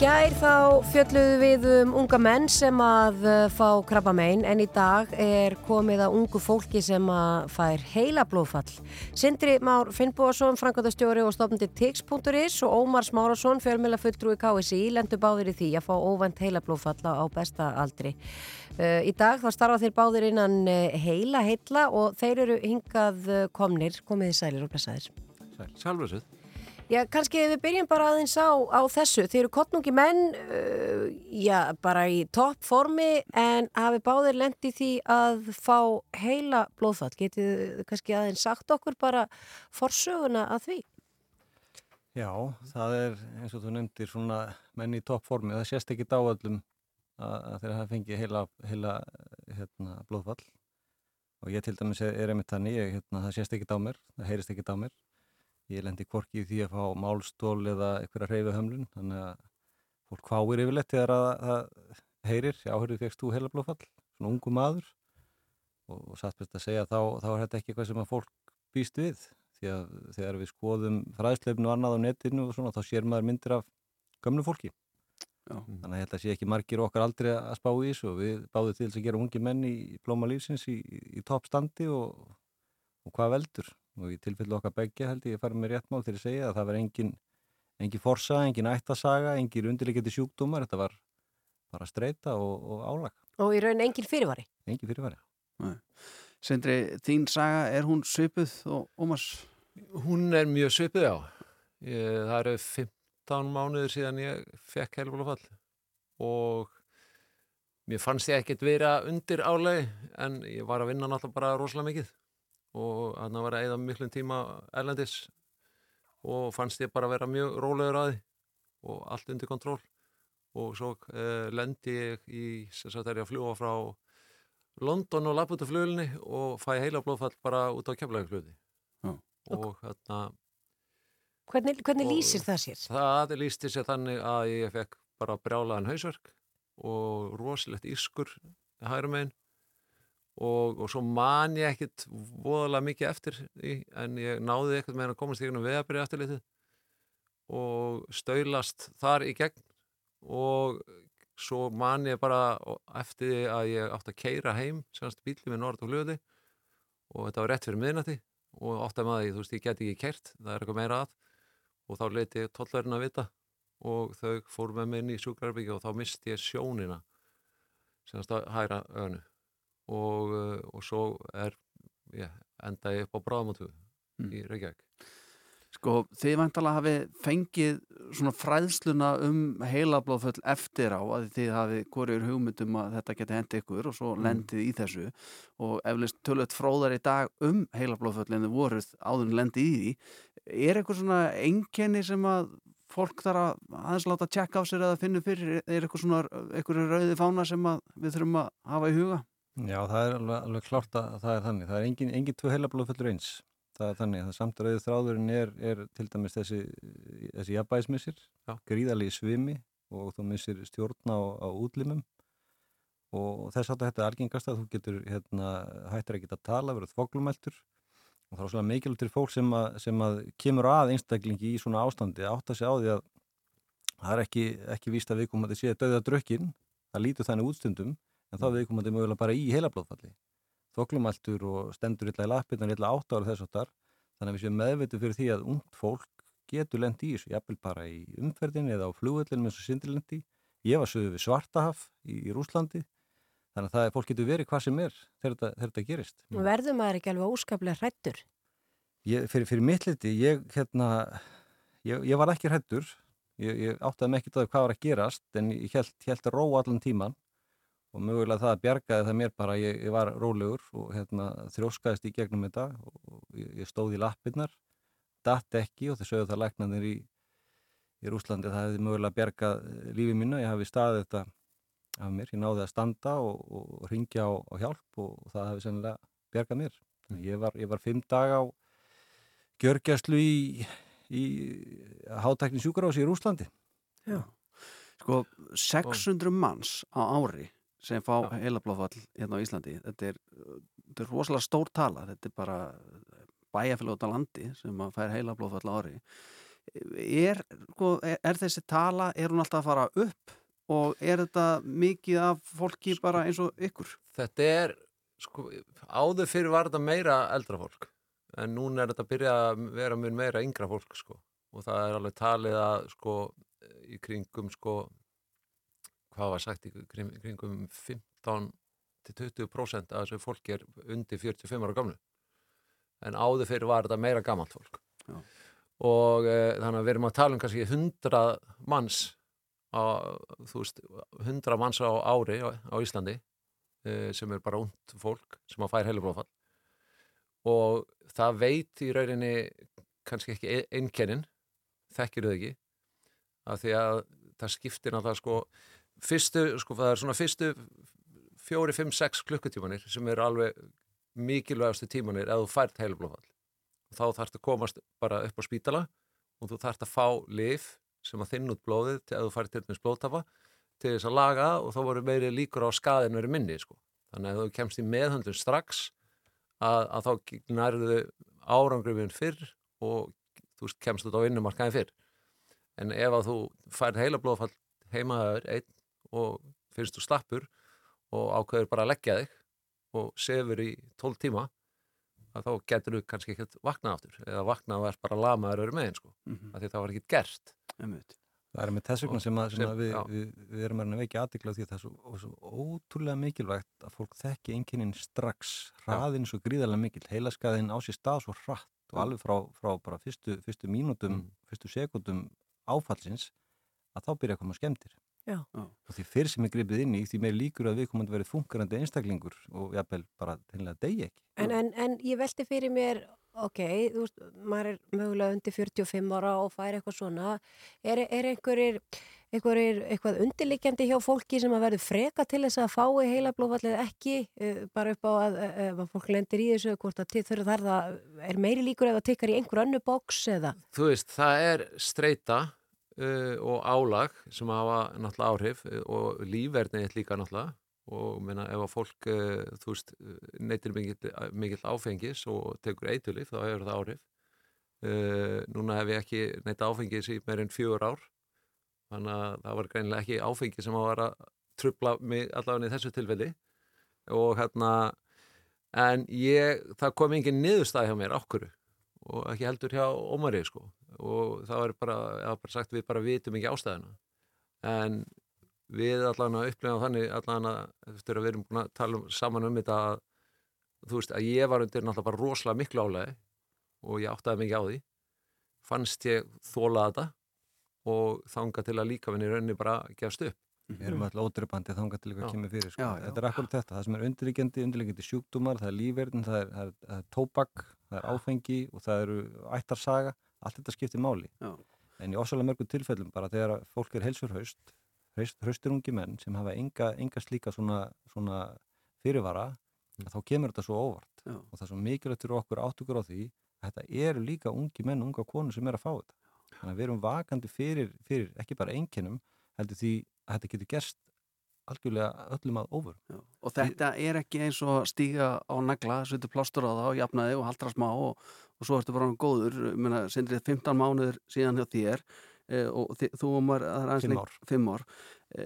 gær þá fjölluðu við um unga menn sem að uh, fá krabbamein en í dag er komið að ungu fólki sem að fær heila blóðfall. Sindri Már Finnbúarsson, Frankvæðastjóri og stofnandi Tix.is og Ómar Smárasson, fjölmjöla fulltrúi KSI, lendu báðir í því að fá óvænt heila blóðfalla á besta aldri. Uh, í dag þá starfa þeir báðir innan uh, heila heilla og þeir eru hingað komnir, komið í sælir og blessaðir. Sjálfur Já, kannski við byrjum bara aðeins á, á þessu. Þeir eru kottnungi menn, uh, já, bara í topp formi en hafi báðir lendi því að fá heila blóðfall. Getið þið kannski aðeins sagt okkur bara forsöguna að því? Já, það er eins og þú nefndir svona menn í toppformi, það sést ekki dáallum að, þeir hafa fengið heila, heila hérna, blóðfall og ég til dæmis er, einmitt þannig, hérna, það sést ekki á mér, það heyrist ekki á mér ég lendi hvorki í því að fá málstól eða einhverja hreyfu hömlun þannig að fólk hváir yfirleitt þegar að það heyrir, já, hörðu, fegst þú heila blóðfall, svona ungu maður. Og, og satt best að segja þá, þá er þetta ekki eitthvað sem að fólk býst við því að þegar við skoðum fræðslefnu og annað á netinu og svona þá sér maður myndir af gömlu fólki. Já. þannig að að sé ekki margir okkar aldrei að spá í þessu og við báðum til þess að gera ungi menn í blóma lífsins í, í toppstandi og, og hvað veldur og í tilfellu okkar begja held ég að fara með réttmál til að segja að það var engin engin forsa, engin ættasaga, engin undirleikandi sjúkdómar, þetta var bara streyta og, og álag. Og í raun engin fyrirvari? Engin fyrirvari. Nei. Sindri, þín saga, er hún svipuð og Ómars? Hún er mjög svipuð, já. Ég, það eru 15 mánuður síðan ég fekk heilblóðfall og mér fannst ég ekkert vera undir álegi en ég var að vinna náttúrulega bara rosalega mikið og hann var að eða miklum tíma erlendis og fannst ég bara vera mjög rólegur að því og allt undir kontról og svo uh, lendi ég í, sem sagt er ég að fljúa frá London og lapp út af flugulni og fæ heila blóðfall bara út á keflæguflugi Já. og hérna Hvernig, hvernig Og- lýsir það sér? það lísti sér þannig að ég fekk bara brjálaðan hausverk og rosalegt ískur hægrum megin og, og svo man ég ekkit voðalega mikið eftir því en ég náði ekkert með að komast í gegnum veðabrið eftirlitið og staulast þar í gegn. Og svo man ég bara eftir að ég átti að keira heim semast bílið með Nord og Hljóði og þetta var rétt fyrir miðnætti og átti að maður þú veist, ég geti ekki kert það er eitthvað meira að. Og þá leiti ég tollverðin að vita og þau fór með mig inn í sjúkrarbyggja og þá misti ég sjónina semast að hæra ögnu og, uh, og svo er ég enda ég upp á bráðmótu í Reykjavík Sko, þið vantalega hafi fengið svona fræðsluna um heilablóðföll eftir á að þið hafi hvorið hugmyndum að þetta geti hendi ykkur og svo Mm. lendið í þessu og eflust tölvöld fróðar í dag um heilablóðföll en þið voruð áður en lendið í því. Er eitthvað svona einkenni sem að fólk þarf að aðeins láta tjekka á sér eða finna fyrir? Er eitthvað svona eitthvað rauði fána sem við þurfum að hafa í huga? Já, það er alveg, alveg klárt að það er þannig. Það er engin, engin tvö heilablóðfullur eins. Það er þannig að samt rauðið þráðurinn er, er til dæmis þessi, þessi jafnbæðismissir, gríðalegi svimi og þú missir stjórn á, á útlimum. Og þess að þetta er algengast að þú getur hérna, hættir ekki að tala, verður þvoglumæltur. Og það er svona mikilvægt til fólk sem að, sem að kemur að einstaklingi í svona ástandi að segja á því að það er ekki, ekki víst að viðkomandi sé að döða drökkin, það lítur þannig útstundum en þá er viðkomandi mögulega bara í heilablóðfalli. Þvoglumæltur og stendur illa í lappirnar illa átt ára þess áttar þannig að við séum meðvitið fyrir því að ungt fólk getur lendi í þessu, jafnvel bara í umferðin eða á flugvöldin með þessu sindrilendi ég var sögðu við Svartahaf í, í Rúslandi þannig að það er, fólk getur verið hvað sem er þegar þetta, þegar þetta gerist. Verður maður ekki alveg óskaplega hrættur? ég, fyrir, fyrir mitt liti, ég, hérna, ég, ég var ekki hrættur, ég, ég áttaði mig ekkert því hvað var að gerast en ég held, held ró allan tíman og mögulega það að bjargaði það mér bara, ég, ég var rólegur og hérna, þrjóskaðist í gegnum þetta og ég, ég stóð í lappirnar, datt ekki og þau sögðu það læknanir í, í Rúslandi, það hefði mögulega bjargað lífið mínu, ég hafi staðið þetta af mér, ég náði að standa og, og ringja á, á hjálp og, og það hefði sennilega bjargað mér. Ég var, ég var fimm dag á gjörgjæslu í, í hátækni sjúkarási í Rúslandi. Já. Sko, 600 manns á ári sem fá heilablóðfall hérna á Íslandi. Þetta er, þetta er rosalega stór tala. Þetta er bara bæjarfélag út á landi sem að fær heilablóðfall ári. Er, sko, er, er þessi tala, er hún alltaf að fara upp og er þetta mikið af fólki bara eins og ykkur? Þetta er, sko, áður fyrir var þetta meira eldra fólk en núna er þetta að byrja að vera mun meira yngra fólk, sko og það er alveg talið að, sko í kringum, sko hvað var sagt, í kring- kringum 15 til 20% af þessu fólki er undir 45 ára gamlu en áður fyrir var þetta meira gamalt fólk. Já. og e, þannig að við erum að tala um kannski 100 manns á, veist, 100 manns á ári á, á Íslandi e, sem er bara ungt fólk sem að fær heilubrófall og það veit í rauninni kannski ekki e- einkennin þekkir þau ekki af því að það skiptir náttúrulega sko fyrstu, sko það er svona fyrstu fjóri, fimm, sex klukkutímanir sem eru alveg mikilvægastu tímanir ef þú fært heilublóðfall þá þarfst að komast bara upp á spítala og þú þarfst að fá lif sem að þinn út blóðið til ef þú fært til dæmis blóðtapa til þess að laga og þá voru meiri líkur á skaðin verið minni sko. þannig að þú kemst í meðhöndun strax að, að þá nærðu árangrifin fyrr og þú kemst út á vinnumarkaðin fyrr en ef að þú færð heila blóðfall heimaður einn og finnst þú slappur og ákveður bara að leggja þig og sefur í 12 tíma að þá getur þú kannski ekkert vaknað aftur eða vaknað er bara lamaður öru megin sko, mm Mhm. að því það var ekkert gert Einmitt. Það er með þess vegna sem, að, sem sem- að við, við, við erum að veikja aðdekla því að það er svo, og svo ótrúlega mikilvægt að fólk þekki einkennin strax hraðin svo gríðarlega mikil, heilaskaðin á sér stað svo hratt og Já. alveg frá, frá bara fyrstu, fyrstu mínútum, Mm. fyrstu sekundum áfallsins að þá byrja að koma skemmtir Já. og því fyrr sem er gripið inn í því meir líkur að viðkomandi verið funkarandi einstaklingur og jafnvel bara að deyja ekki En, en, en ég velti fyrir mér, ok, þú veist, maður er mögulega undir 45 ára og fær eitthvað svona. Er, er einhverjir, einhverjir, eitthvað undirliggjandi hjá fólki sem að verður freka til þess að fái heila blóðfallið ekki, uh, bara upp á að uh, ef að fólk lendir í þessu, hvort að til þurfa þar það er meiri líkur ef það tikkar í einhver önnu bóks eða? Þú veist, það er streyta uh, og álag sem hafa náttúrulega áhrif uh, og lífverðnið líka náttúrulega. Og meina, ef að fólk, uh, þú veist, neytir mikill, mikill áfengis og tekur eitulif, þá hefur það áhrif. Uh, núna hef ég ekki neyta áfengis í meir en fjögur ár, þannig að það var greinilega ekki áfengi sem að var að trubla mig allavega í þessu tilfelli. Og hérna, en ég, það kom engin niðurstað hjá mér ákkuru og ekki heldur hjá Ómari sko og það var bara, það var bara sagt við bara vitum ekki ástæðina en við allan að upplega þannig allan að eftir að við erum búin að tala um, saman um þetta að þú veist að ég var undir náttúrulega bara rosalega miklu álega og ég áttaði mikið á því fannst ég þóla þetta og þanga til að líka vinni rauninni bara gefst upp Við erum alltaf ódreipandi þangað til eitthvað Já. kemur fyrir. Sko. Já, já. Þetta er akkurat þetta. Það sem er undirliggjandi, undirliggjandi sjúkdómar, það er lífverðin, það er, það er, það er tóbak, það er áfengi og það eru ættarsaga. Allt þetta skiptir máli. Já. En í ósala mörgum tilfellum bara þegar fólk er heilsurhaust, hraustur ungi menn sem hafa enga, enga slíka svona, svona fyrirvara, að þá kemur þetta svo óvart. Já. Og það er svo mikilvægt fyrir okkur áttugur á því að þetta eru líka ungi menn unga konur sem er að fá þetta. Þannig að við erum vakandi fyrir, fyrir ekki bara einkennum, heldur því að þetta getur gerst algjörlega öllum að. Já. Og þetta er ekki eins og stíga á nagla, setur plástur á það og jafnaði og haldra smá og, og svo ertu bara hann góður, menna, sendrið 15 mánuður síðan hjá þér e, og þi, þú og maður, það er aðeins Fimm lengt- ár. fimm ár. E,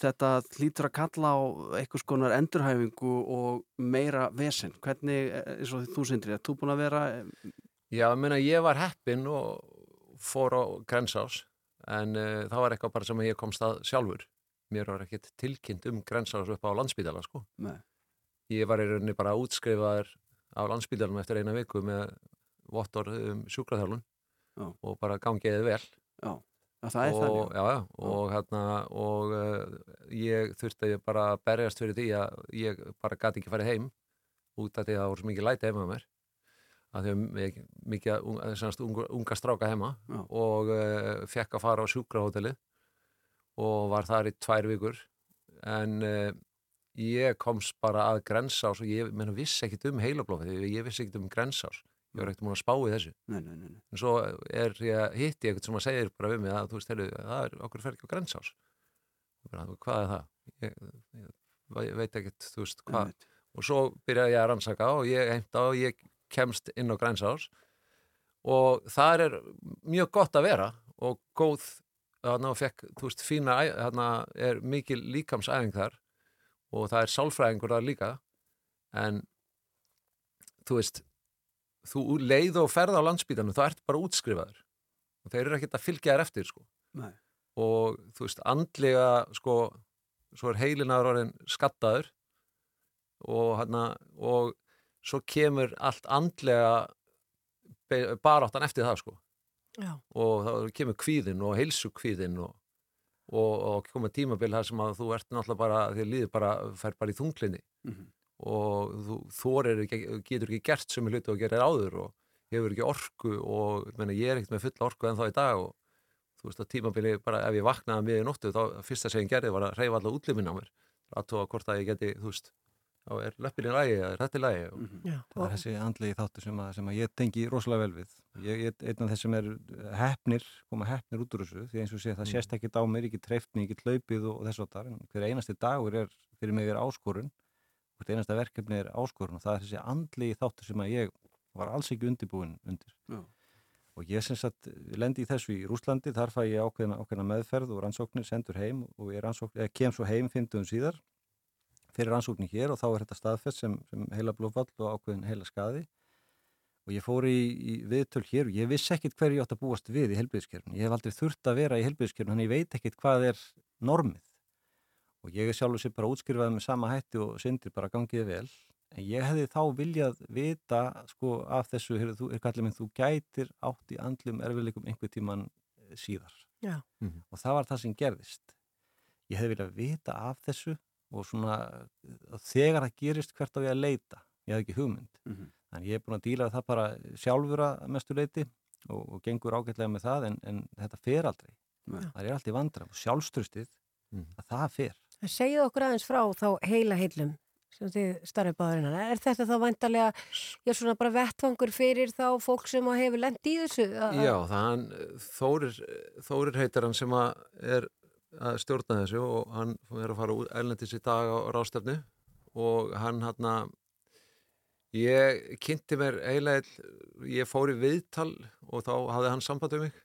þetta hlýtur að kalla á einhvers konar endurhæfingu og meira vesen. Hvernig, e, eins og þú sendrið, er þú búin að vera e, Já, ég meina ég var heppinn og fór á grensás en uh, það var eitthvað bara sem ég komst að sjálfur. Mér var ekkert tilkynnt um grensás upp á landsbítala sko. Nei. Ég var í rauninni bara útskrifaður á landsbítalum eftir eina viku með vottor um sjúkraþjálfun Já. og bara gangiði vel. Já, Já, það er og, þannig. Já, já, og hérna og uh, ég þurfti bara að berjast fyrir því að ég bara gati ekki farið heim út af því að það voru svo mikið læti heima með mér að ég- mikið eh, unga, unga stráka heima Já. og uh, fekk að fara á sjúkrahóteli og var þar í tvær vikur. En uh, ég komst bara að grensás og ég meina, vissi ekkit um heilablófið, ég vissi ekkit um grensás. Ég var ekkert múin að spá í þessu. Nei, nei, nei. nei. en svo er ég hitti ég eitthvað sem að segir bara við mig að þú veist, heyrðu, það er okkur fer ekki á grensás. Hvað er það? Ég, ég, ég veit ekkert, þú veist, hvað? Og svo byrjaði ég að rannsaka og ég heimta og ég kemst inn á grensás. Og það er mjög gott að vera og góð þarna og fekk, þú veist, fína æ- þarna er mikil líkamsæðing þar og það er sálfræðingur þar líka. En þú veist þú leið og ferð á landsbítanum þá ert bara útskrifaður og þeir eru ekkert að fylgja þér eftir sko. Nei. og þú veist, andlega sko, svo er heilinaður orðin skattaður og hann og svo kemur allt andlega baráttan eftir það sko Já. og þá kemur kvíðin og heilsu kvíðin og, og, og koma tímabil þar sem að þú ert náttúrulega bara því líður bara, fær bara í þunglinni Mhm. og þú þorir getur ekki gert sem hluti og gerir áður og hefur ekki orku og ég meina, ég er ekkert með fulla orku en þá í dag og þú veist að tímabili bara ef ég vaknaði miður nóttu þá fyrsta sem ég gerði var að reyfa alla útlimin á mér að tóa hvort að ég geti, þú veist þá er löppilin lægi eða er þetta lægi og, Mhm. Já. Það er þessi andlegi þáttu sem, að, sem að ég tengi rosalega vel við. Ég ég er einn af þessum er hefnir, koma hefnir út úr þessu, því eins og sé það Mm. sést ekkit á mér, ekki treyft mig, ekki hlaupið og, og þess að en hver einasti dagur er, fyrir mig er áskorun, hvert einasta verkefni er áskorun og það er þessi andlegi þáttu sem að ég var alls ekki undirbúin undir. Já. Og ég sem sagt lendi í þessu í Rúslandi, þar fæ ég ákveðna, ákveðna meðferð og rannsóknir, sendur heim og ég rannsókn, eða, kem svo heim 50 síðar fyrir rannsóknir hér og þá er þetta staðfest sem, sem heila blóðfall og ákveðin heila skadi og ég fór í, í viðtöl hér og ég vissi ekkit hverju ég átt að búast við í helbriðskerfinu. Ég hef aldrei þurft að vera í helbriðskerfinu, þannig ég veit ekkit hvað er normið og ég er sjálfur sér bara útskrifaði með sama hætti og syndir bara gangiði vel en ég hefði þá viljað vita sko af þessu, heyrðu, þú er kallið minn, þú gætir átt í andlum erfiðleikum einhver tíman síðar Já. Mhm. og það var það sem gerðist ég hefði viljað vita af þessu og svona uh, þegar það gerist hvert á ég að leita ég hef ekki hugmynd Mhm. þannig ég er búin að díla við það bara sjálfur að mestu leiti og, og gengur ágætlega með það en, en þetta fer aldrei Nei. það er alltaf vandra og sjálfstrustið Mhm. að það fer Segðu okkur aðeins frá þá heila heilum sem þið starfið báðurinnan. Er þetta þá væntalega, já svona bara vettvangur fyrir þá fólk sem hefur lent í þessu? Að- að- Já, það hann Þórir, Þórir heitar hann sem að er að stjórna þessu og hann er að fara út ælendis í dag á rástefnu og hann hann að ég kynnti mér eiginlega ég fór í viðtal og þá hafði hann samband um mig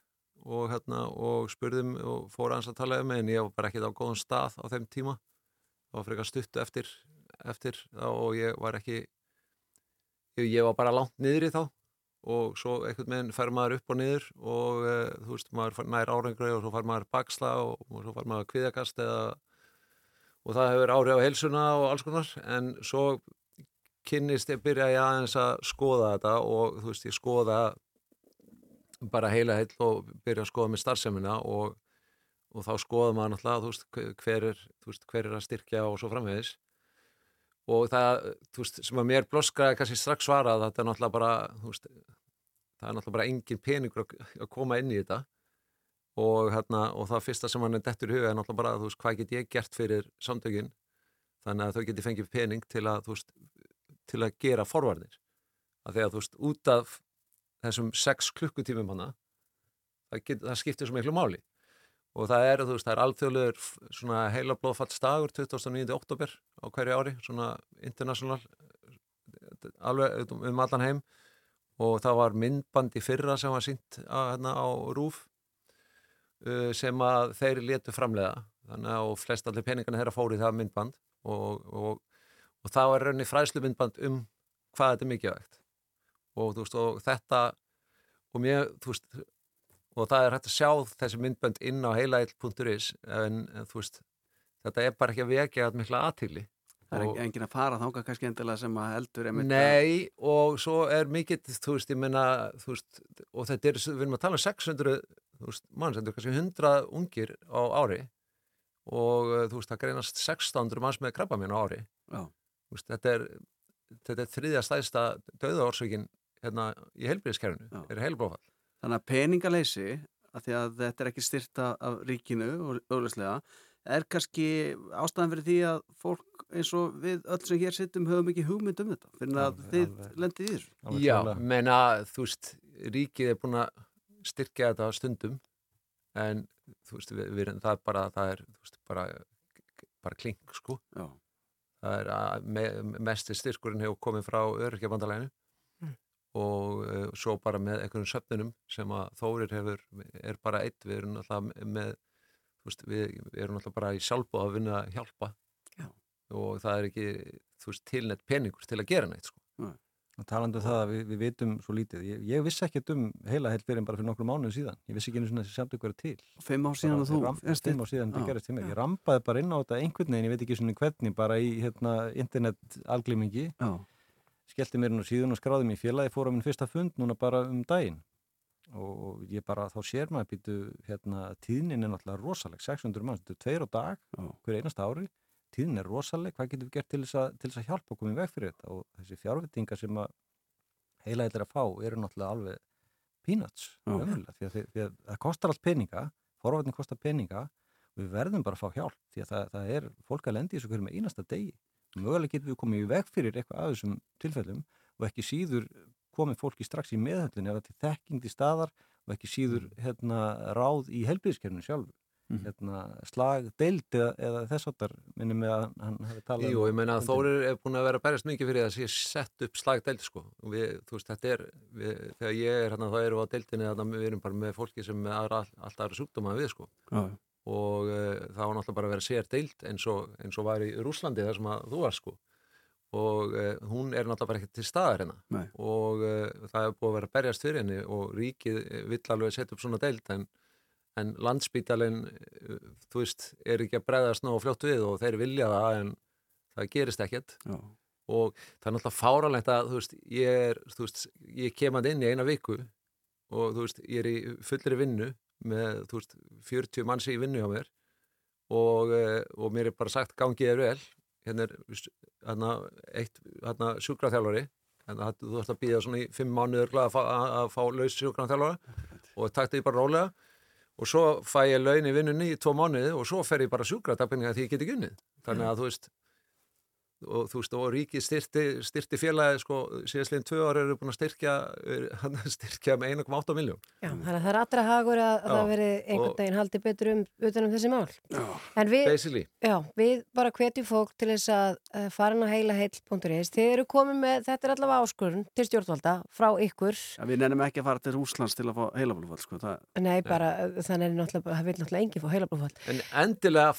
og, hérna, og spurðum og fór hans að tala um mig en ég var bara ekkert á góðan stað á þeim tíma. Það var frekar stuttu eftir, eftir og ég var ekki ég var bara langt niður í þá og svo einhvern veginn fær maður upp og niður og uh, þú veist, maður nær árangri og svo fær maður baksla og, og svo fær maður kviðakast eða og það hefur áhrif á heilsuna og alls konar. En svo kynnist ég byrja ég aðeins að skoða þetta og þú veist, ég skoða bara heila heil og byrja að skoða með starfsemina og, og þá skoða maður náttúrulega, þú veist, hver er, þú veist, hver er að styrkja og svo framvegis. Og það, þú veist, sem að mér bloskaði kannski strax svarað, þetta er náttúrulega bara, þú veist, það er náttúrulega bara engin peningur að, að koma inn í þetta. Og, hérna, og það fyrsta sem hann er dettur í huga er náttúrulega bara, þú veist, hvað get ég gert fyrir samtökin, þannig að þau geti fengið pening til að, veist, til að gera forvarnir, að að, þú veist, út af þessum sex klukkutímum hana, það, get, það skiptir svo miklu máli. Og það er, þú veist, það er alþjóðlegur svona heila blóðfallsdagur 29. oktober á hverju ári, svona international alveg um allan heim og það var myndband í fyrra sem var sínt á, hérna, á RÚF uh, sem að þeir letu framlega þannig að flest allir peningarnir þeirra fóru í það myndband. Og, og, og það var raunni fræslu myndband um hvað þetta er mikilvægt. Og, þú veist, og þetta og mér, þú veist og það er hægt að sjá þessi myndbönd inn á heilail.is en, en þú veist, þetta er bara ekki að vekja að mikla aðtíli Það er engin að fara þánga kannski endilega sem að einmitt Nei, og svo er mikið, þú veist, ég menna, veist, og þetta er, við erum að tala um 600, þú veist, manns, þetta er kannski 100 ungir á ári og uh, þú veist, það greinast 1600 manns með krabba mín á ári. Veist, þetta er, þetta er þriðja stæðsta döðaorsökin hérna í heilbríðiskerfinu, er heilbrófall. Þannig að peningaleysi, að því að þetta er ekki styrta af ríkinu og auðvitslega, er kannski ástæðan fyrir því að fólk eins og við öll sem hér sittum höfum ekki hugmynd um þetta fyrir að Alveg, þið alveg. lendið í þessu. Já, menna, þú veist, ríkið er búin að styrkja þetta stundum en þú veist, við, við, það er bara, það er, þú veist, bara, bara klink, sko. Já. Það er að me, mesti styrkurinn hefur komið frá öryrkjabandalæginu Mm. og uh, svo bara með einhvern söfnunum sem að Þórir hefur, er bara eitt, við erum alltaf með, veist, við, við erum alltaf bara í sjálfbóð að vinna að hjálpa. Já. og það er ekki, veist, tilnett peningur til að gera neitt, sko. og talandi um það að við, við vitum svo lítið ég, ég vissi ekkert um heila heilt fyrir en bara fyrir nokkru mánuðu síðan. Ég vissi ekki einu svona þessi samtök verið til. Fimm ár síðan að þú fimm ár síðan þetta gerist til mér. Ég rampaði bara inn á þetta einhvern veginn ég veit ekki svona hvernig bara í hérna, internet alglimingi Já. skellti mér inn á síðun og skráði mér í félagi fór á minn fyrsta fund núna bara um daginn og ég bara þá sér maður býtu hérna tíðnin er náttúrulega rosaleg 600 mann, þetta er tveir á dag Já. hver einasta ári, tíðnin er rosaleg hvað getum við gert til þess að, til þess að hjálpa okkur í veg fyrir þetta og þessi fjárvitingar sem að heila eitthvað að fá eru náttúrulega alveg peanuts, Já. ömurlega, því, að, því, að það kostar allt peninga forvartin kostar peninga og við verðum bara að fá hjálp því að það, það er fólk að lendi í þessu hverju með einasta degi mögulega getum við komið í veg fyrir eitthvað af þessum tilfellum og ekki síður komið fólki strax í meðhöllin ef það til þekking til staðar og ekki síður hérna, ráð í helbriðiskerfinu sjálfur Mhm. hérna, slag, deild eða, eða þess áttar minnum með að hann hafi talað Jú, um ég meina að. Þórir er búin að vera að berjast mikið fyrir það að sé sett upp slagdeild sko. Og við, þú veist, þetta er, við, þegar ég er hérna, þá erum við á deildinni, að við erum bara með fólki sem er aðra, allt aðra sjúkdóma við sko. Já. Og uh, það var náttúrulega bara að vera sér deild eins og, eins og var í Rúslandi þar sem að þú var sko. Og uh, hún er náttúrulega bara ekki til staðar hérna. Nei. Og uh, það er búið að vera að berjast fyrir henni og ríkið vill alveg setja upp svona deild en en landsbítalinn, uh, þú veist, er ekki að bregðast ná fljótt við og þeir vilja það en það gerist ekkert Já. og það er náttúrulega fáralegt að, þú veist, ég er, þú veist, ég kem að inn í eina viku og þú veist, ég er í fullri vinnu með þú veist, 40 manns í vinnu hjá mér og, eh, og mér er bara sagt gangið er vel hérna er hérna, eitt hérna, sjúkraþjálfari hérna, þú ætti að býða svona í fimm mánuður að fá, fá laus sjúkraþjálfara og takti því bara rólega. Og svo fæ ég laun í vinnunni í tvo mánuði og svo fer ég bara sjúkratapinninga því ég get ekki unnið. Þannig að þú veist og þú veist, og ríkið styrti, styrti félagi sko, síðastlegin tvö ára eru búin að styrkja <laughs> styrkja með 1,8 miljón Já, þannig að það er allra hagur að, að Já, það veri einhvern og- veginn haldið betur um, utan um þessi mál. En við, basically já, við bara hvetjum fólk til þess að fara inn á heilaheill.is. Þið eru komið með, þetta er allavega áskurinn til stjórnvalda frá ykkur. Ja, við nefnum ekki að fara til Rúslands til að fá heilablóðfall sko. það, Nei, bara, þannig náttúrulega, það vil náttúrulega enginn fá heilablóðfall. En endilega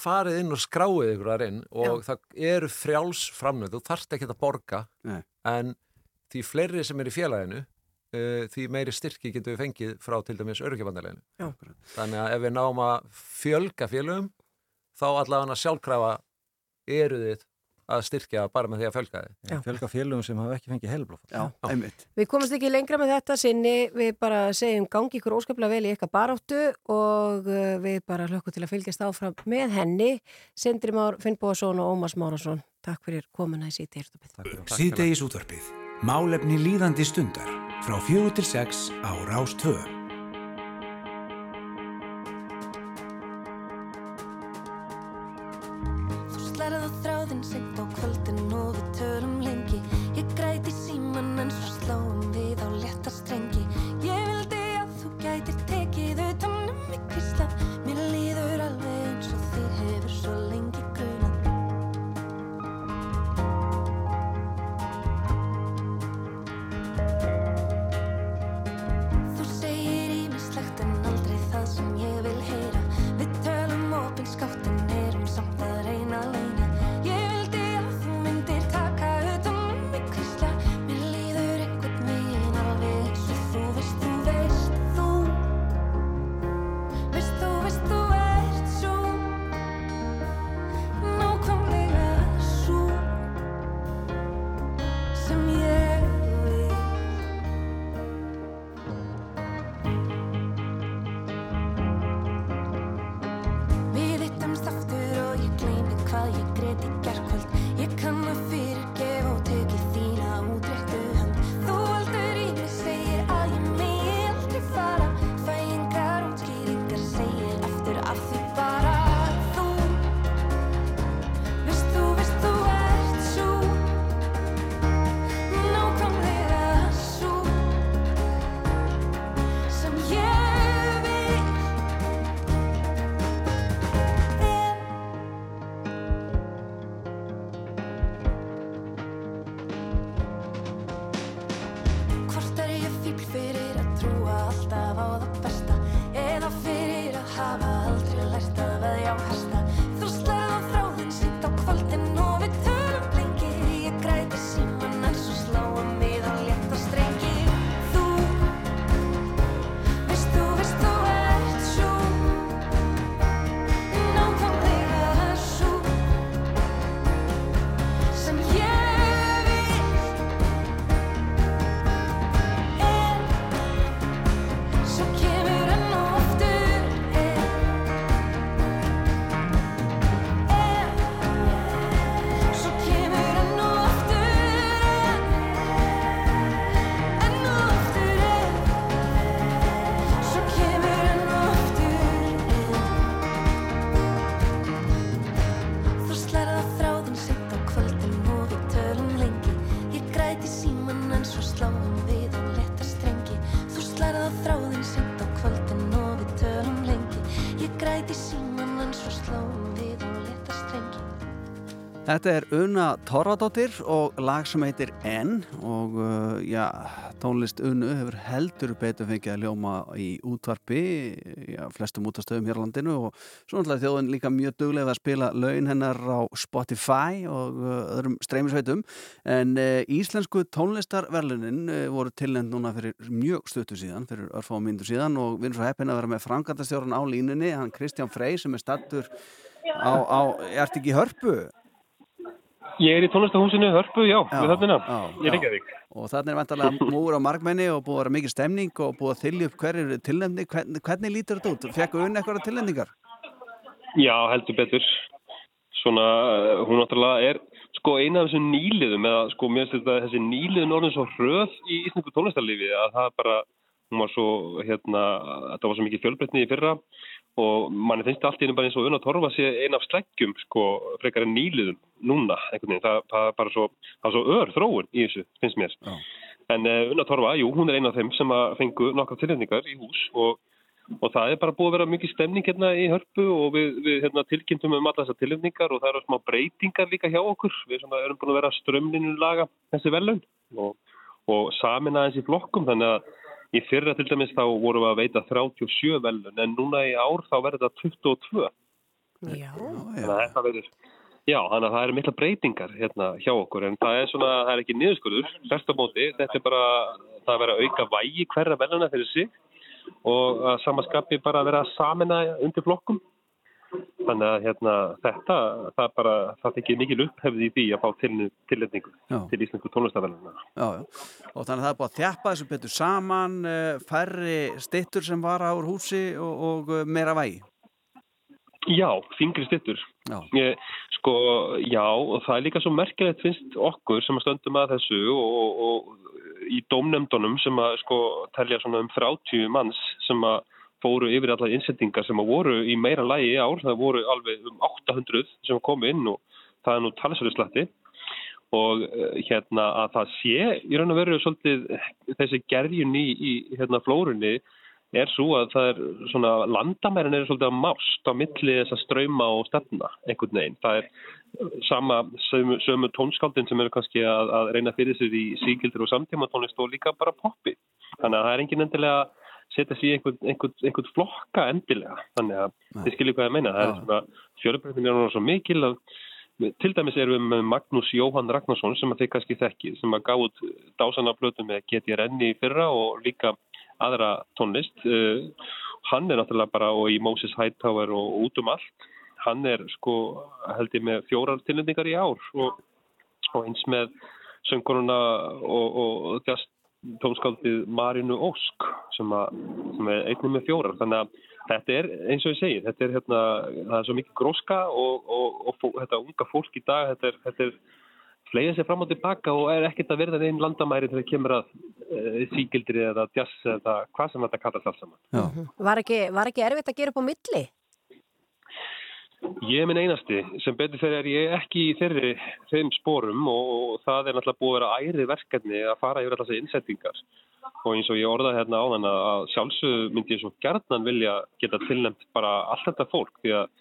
framnöð, þú þarft ekki að borga Nei. en því fleiri sem er í félaginu uh, því meiri styrki getum við fengið frá til dæmis öryggjabandalaginu. Já. Þannig að ef við náum að fjölga félagum þá allavega sjálfkrafa eru þið að styrkja bara með því að fjölga þið. Já. Fjölga félögum sem hafa ekki fengið einmitt. Við komumst ekki lengra með þetta sinni, við bara segjum gangi ykkur óskaplega vel í ykkar baráttu og uh, við bara hlökkum til að fylgjast áfram með henni. Sindri Már Finnbóðsson og Ómars Márasson, takk fyrir komuna í síti hirtupið. Síðdegis útvarpið. Málefni líðandi stundar. Frá fjögur til sex á Rástvö. Þetta er Una Torradóttir og lag sem heitir N og uh, já, tónlist Unu hefur heldur betur fengið að ljóma í útvarpi, já, flestum útastöðum hér á landinu og svo náttúrulega þjóðin líka mjög duglega að spila laun hennar á Spotify og uh, öðrum streymisveitum en uh, íslensku tónlistarverlunin uh, voru tilnend núna fyrir mjög stuttu síðan, fyrir örfá myndur síðan og við erum svo heppin að vera með frangatastjórun á línunni, hann Kristján Frey sem er stattur á, á, ert ekki hörpu? Ég er í tónlistahúsinu Hörpu, já, við þarna. Ég er ekki að þig. Og þannig er vantarlega <laughs> múur á markmenni og búið að vera mikið stemning og búið að þylja upp hverju tilnefni. Hvernig, hvernig lítur þetta út? Fekku unni eitthvað tilnefningar? Já, heldur betur. Svona, uh, hún náttúrulega er sko eina af þessum nýliðum eða sko mér finnst þetta þessi nýliðun orðin svo hröð í íslensku tónlistarlífi að það bara, hún var svo hérna, þetta var svo mikið fjölbreytni í fyrra og manni finnst allt í einu bara eins og unna torfa sér eina af sleggjum sko frekar en nýliðum núna einhvern veginn, það, það er bara svo það er svo ör þróun í þessu, finnst mér Já. en uh, unna torfa, jú, hún er eina af þeim sem að fengu nokkra tilhendingar í hús og Og það er bara búið að vera mikið stemning hérna í hörpu og við, við hérna, tilkynntum um alla þessar tilöfningar og það eru smá breytingar líka hjá okkur. Við svona, erum búin að vera strömlinu laga þessi velun og, og samin aðeins í flokkum þannig að í fyrra til dæmis þá vorum við að veita 37 velun en núna í ár þá verður þetta 22. Já. Þannig að þetta verður, já, þannig að það eru mikla breytingar hérna hjá okkur en það er svona, það er ekki niðurskurður, þess að móti, þetta er bara, það verður að auka vægi hverja veluna fyrir sig og að samaskapi bara að vera að samina undir flokkum. Þannig að hérna, þetta, það bara, það tekið mikil upphefði í því að fá tilnefningu Já. til íslensku tónlistafæluna. Já, já. Og þannig að það er búið að þjappa þessu betur saman, eh, færri stittur sem var á úr húsi og, og eh, meira vægi. Já, þingri stittur. Já. Ég, sko, já, og það er líka svo merkilegt finnst okkur sem að stöndum að þessu og, og, og í dómnefndunum sem að sko telja svona um 30 manns sem að fóru yfir allar innsettingar sem að voru í meira lægi í ár, það voru alveg um 800 sem komu inn og það er nú talsverðu slatti og eh, hérna að það sé í raun og veru svolítið þessi gerjun í, hérna flórunni er svo að það er svona landamærin er svolítið að mást á milli þessa ströyma og stefna einhvern veginn. Það er sama sömu, sömu tónskáldin sem eru kannski að, að reyna fyrir sér í síkildur og samtíma tónlist og líka bara poppi. Þannig að það er engin endilega að setja sér í einhvern, einhvern, einhvern flokka endilega. Þannig að þið skiljið hvað ég meina. Það er svona fjölbreytin er núna svo mikil að Til dæmis erum við með Magnús Jóhann Ragnarsson sem að þið kannski þekkið sem að gá út dásana blötu með GTRN í fyrra og líka aðra tónlist. Uh, hann er náttúrulega bara og í Moses Hightower og út um allt. Hann er sko held ég með fjórar tilnefningar í ár og, og eins með sönguruna og, og, og just tónskáldið Marinu Ósk sem, að, sem er einnig með fjórar. Þannig að þetta er eins og ég segi, þetta er hérna, það er svo mikið gróska og, og, og fó, þetta unga fólk í dag, þetta er, þetta er flegið sér fram og tilbaka og er ekkert að verða einn landamæri þegar það kemur að e, síkildri eða jazz eða hvað sem þetta kallast alls saman. Var ekki, var ekki erfitt að gera upp á milli? Ég er minn einasti, sem betur þegar er ég ekki í þeirri, þeim spórum og, það er náttúrulega búið að vera æri verkefni að fara yfir alltaf þessi innsettingar. Og eins og ég orðaði hérna á þann að sjálfsögðu myndi ég svo gerðnan vilja geta tilnæmt bara allt þetta fólk því að,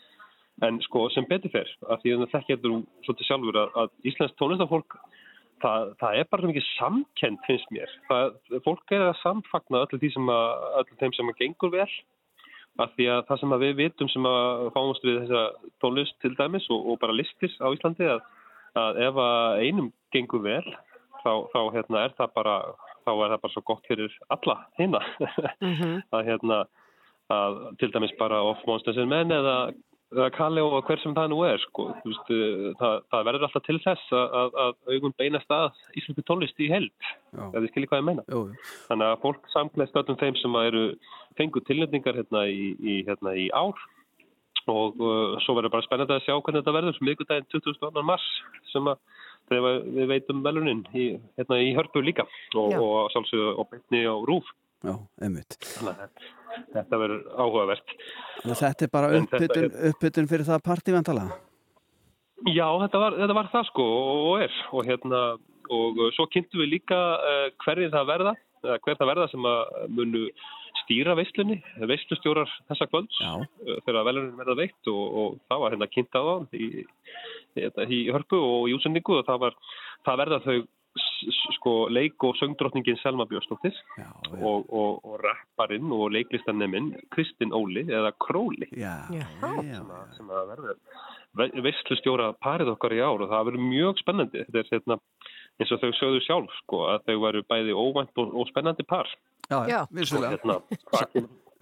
en sko sem betur fer, að því að það getur svolítið sjálfur að, að Íslands tónlistafólk það, það er bara mikið samkend finnst mér, það, fólk er að samfagna öllu, sem að, öllu þeim sem að gengur vel að því að það sem að við vitum sem að fáumst við þessa tónlist til dæmis og, og bara listir á Íslandi að, að ef að einum gengur vel þá, þá hérna, er það bara þá er það bara svo gott fyrir alla hérna <laughs> að hérna að til dæmis bara off monsters and men eða Kalli og hver sem það nú er sko, veist, það, það verður alltaf til þess að, að, að augun beinast að íslensku tónlist í held ef þið skiljið hvað ég meina. Jú, þannig að fólk samklæst öllum þeim sem eru fengu tilnefningar hérna í, í, hérna í ár. Og uh, svo verður bara spennandi að sjá hvernig þetta verður. Miðgudaginn 22. mars sem að við veitum velunin í, hérna í hörpu líka. Og, Já. og sjálfsögðu og beinni á rúf Já, einmitt. þetta verður áhugavert þetta er bara uppbytun, fyrir það partívendala. Já, þetta var, þetta var það sko og er og hérna og uh, svo kynntum við líka uh, hverjir það verða eða hver það verða sem að munu stýra veislunni, veislustjórar þessa kvölds uh, þegar velunin verða veitt og, og það var hérna kynnt á það í, í, í hörpu og í útsendingu og það var, það verða þau sko leik og söngdrottningin Selma Björnsdóttir og, og, og rapparinn og leiklistanneminn Kristinn Óli eða Króli. Já, sem, að, sem að verður ve- veislustjóra parið okkar í ár og það verður mjög spennandi. Þetta er hérna, eins og þau sögðu sjálf sko, að þau væru bæði óvænt og, og spennandi par. Já, Já. vissulega. hérna,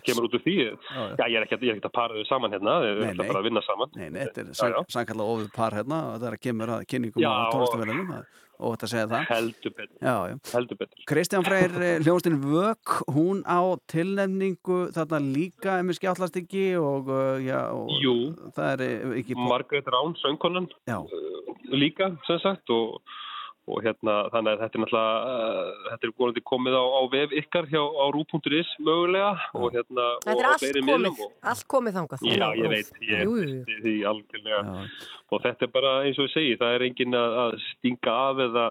kemur, út úr því já, að- ég er ekki að para þau saman hérna við erum bara að vinna saman Nei, nei, þetta er Já, já. sannkalla ofið par hérna og það er að kemur að kynningum Já, á tónlistavelunum og þetta segja það. heldur betur, Já, já. heldur betur Kristján Freyr, hljóðstinn Vök, hún á tilnefningu þarna líka, ef mér skjállast ekki og, uh, já, og Jú. það er eh, ekki... Margrét Rán, söngkonan Já. líka, sem sagt og, og hérna, þannig að þetta er náttúrulega uh, þetta er góðandi komið á, á vef ykkar hjá á rú.is mögulega. Og hérna Þetta og er allt komið, og, allt komið þangað. Já, ég veit, ég veit því algjörlega. Og þetta er bara eins og ég segi, það er engin að, að stinga af eða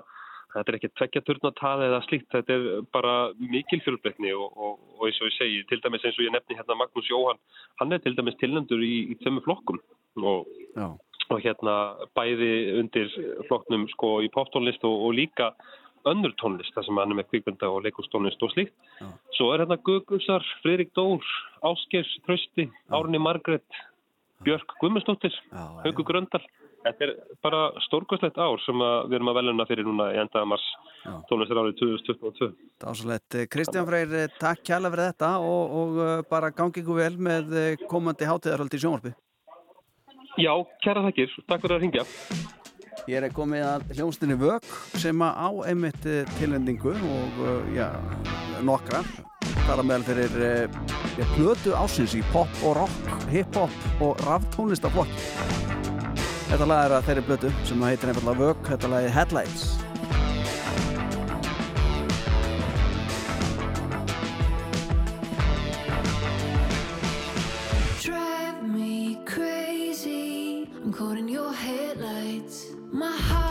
þetta er ekki tvekja turnatali eða slíkt, þetta er bara mikil fjölbreytni og, og, og eins og ég segi, til dæmis eins og ég nefni hérna Magnús Jóhann, hann er til dæmis tilnendur í, í þemmu flokkum. Og, Já. Og hérna bæði undir flokknum sko í poptónlist og, og líka önnur tónlist, þar sem hann er með kvikmynda og leikustónlist og slíkt. Svo er hérna Gugusar, Friðrik Dór, Áskers, Trausti, Árni Margrét, Björk Guðmundsdóttir, Hauku Gröndal. Þetta er bara stórkostlegt ár sem við erum að veluna fyrir núna í endaða mars tónlistar árið 2022. Dásalett. Kristján Freyr, eh, takk kjærlega fyrir þetta og, og eh, bara gangi ykkur vel með eh, komandi hátíðarhald í sjónvarpi. Já, kæra þakkir. Takk fyrir að ringja. Ég er komið að hljónstinni Vök sem að á einmitt eh, tilendingu og eh, já, nokkra. Það er meðal fyrir eh, já, plötu ásins í pop og rock, hip-hop og raftónlistaflokk. Þetta lag er að þeirri plötu sem heitir einfallega Vök, þetta lag er Headlights. My heart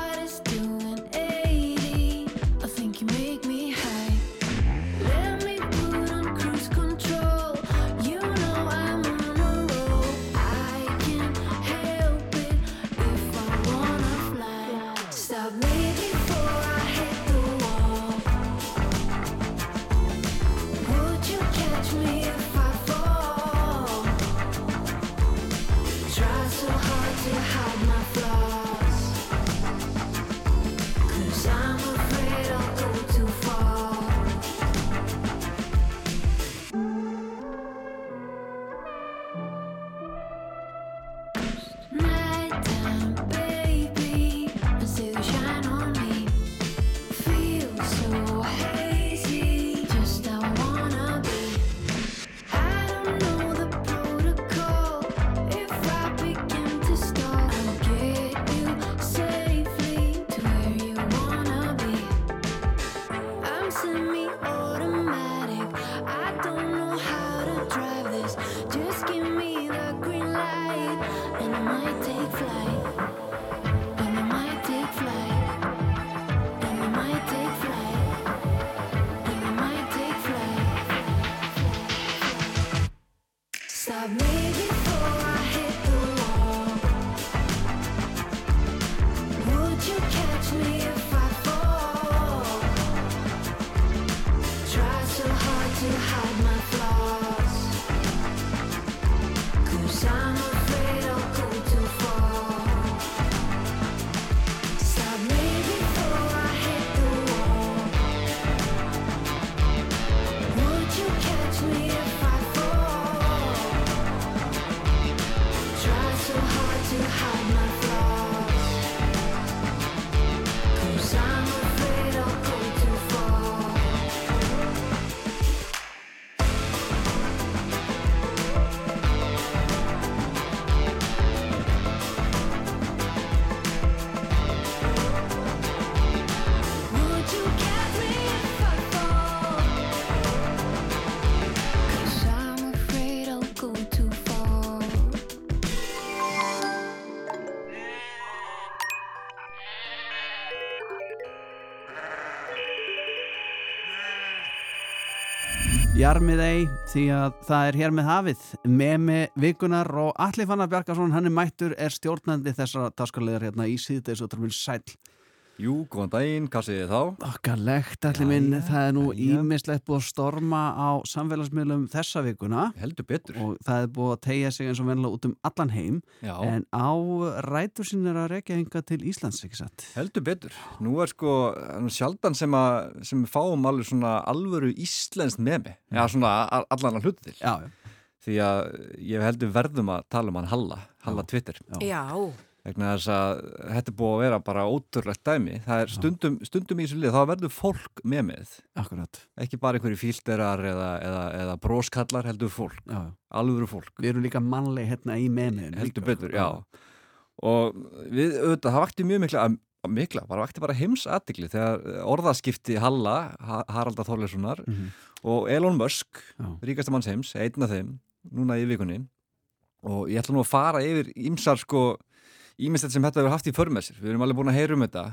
Jarmið ei því að það er hér með hafið. Memi Vikunar og Alli Fannar Bjarkarsson hann er mættur, er stjórnandi þessara dagskarlegar hérna í síðdeis og tröfum sæl Jú, góðan daginn, hvað segir þið þá? Okkarlegt, allir minn, það er nú ímislegt búið að storma á samfélagsmiðlum þessa vikuna. Heldur betur. Og það er búið að tegja sig eins og vennilega út um allan heim. Já. En á rætur sín er að rekja hinga til Íslands, ekki satt? Heldur betur. Nú er sko sjaldan sem, að, sem við fáum alveg svona alvöru íslenskt með mig. Já, svona allan að hluta til. Já, já. Því að ég heldur verðum að tala um hann Halla, Halla Twitter. Já. Vegna þess að þetta er búið að vera bara ótrúlegt dæmi. Það er stundum, stundum í þessu lið, þá verður fólk með með. Akkurat. Ekki bara einhverju fílderar eða, eða, eða bróskallar heldur fólk. Já. Alvöru fólk. Við erum líka mannleg hérna í meðmiðin. heldur betur, já og við, auðvitað, það vakti mjög mikla mikla, bara vakti bara heims aðtikli þegar orðaskipti Halla Ha- Haraldar Þorleifssonar Mhm. og Elon Musk, ríkasta manns heims einn af þeim, núna í vikunni og ég ætla nú að fara yfir ímsar sko, ímestett sem þetta hefur haft í förmessir, við erum alveg búin að heyra um þetta.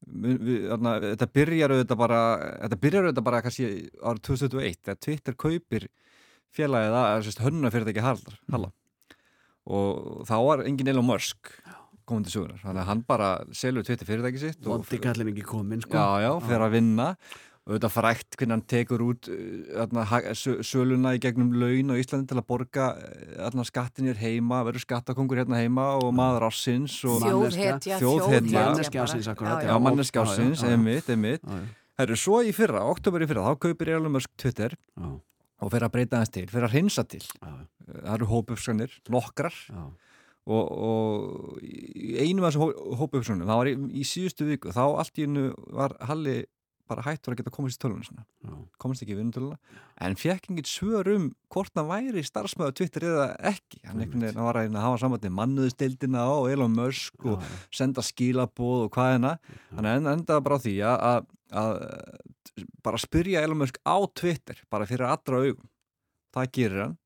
Við, við, þarna, þetta byrjar auðvitað bara þetta byrjar auðvitað bara kannski árið 2021 þegar Twitter kaupir félagið að hönnuna fyrir þetta ekki Haraldar Halla. Og þá var engin Elon Musk komin til sögunar, þannig að hann bara selur Twitter fyrirtæki sitt Vondi kallin ekki komin, sko. Já, já, fyrir að vinna og þetta frækt hvernig hann tekur út ha- sö- söluna í gegnum laun á Íslandi til að borga uh, þarna, skattinir heima, verður skattakongur hérna heima og maður ársins og Þjóðhetja, þjóðhetja já, já. manneski Já, já, já, já. einmitt, einmitt Já, já. Herru, svo í fyrra, oktober í fyrra, þá kaupir Elon Musk Twitter Já. og fer að breyta hans til, fer að hreinsa til það eru hópuppskanir, nokkrar Já. og, og í einum af þessum hópuppskanum það var í, í síðustu viku, þá allt í hennu var Halli bara hættur að geta komast í tölunum sinna komast ekki í vinnutöluna en fekk engin svör um hvort hann væri starfsmöðu Twitter eða ekki. Hann, veginn var að hafa sambandi mannuðstildina og Elon Musk og senda skilabóð og hvað þannig að endaði bara á því að, að, að bara spyrja Elon Musk á Twitter bara fyrir allra augum. Það gerir hann.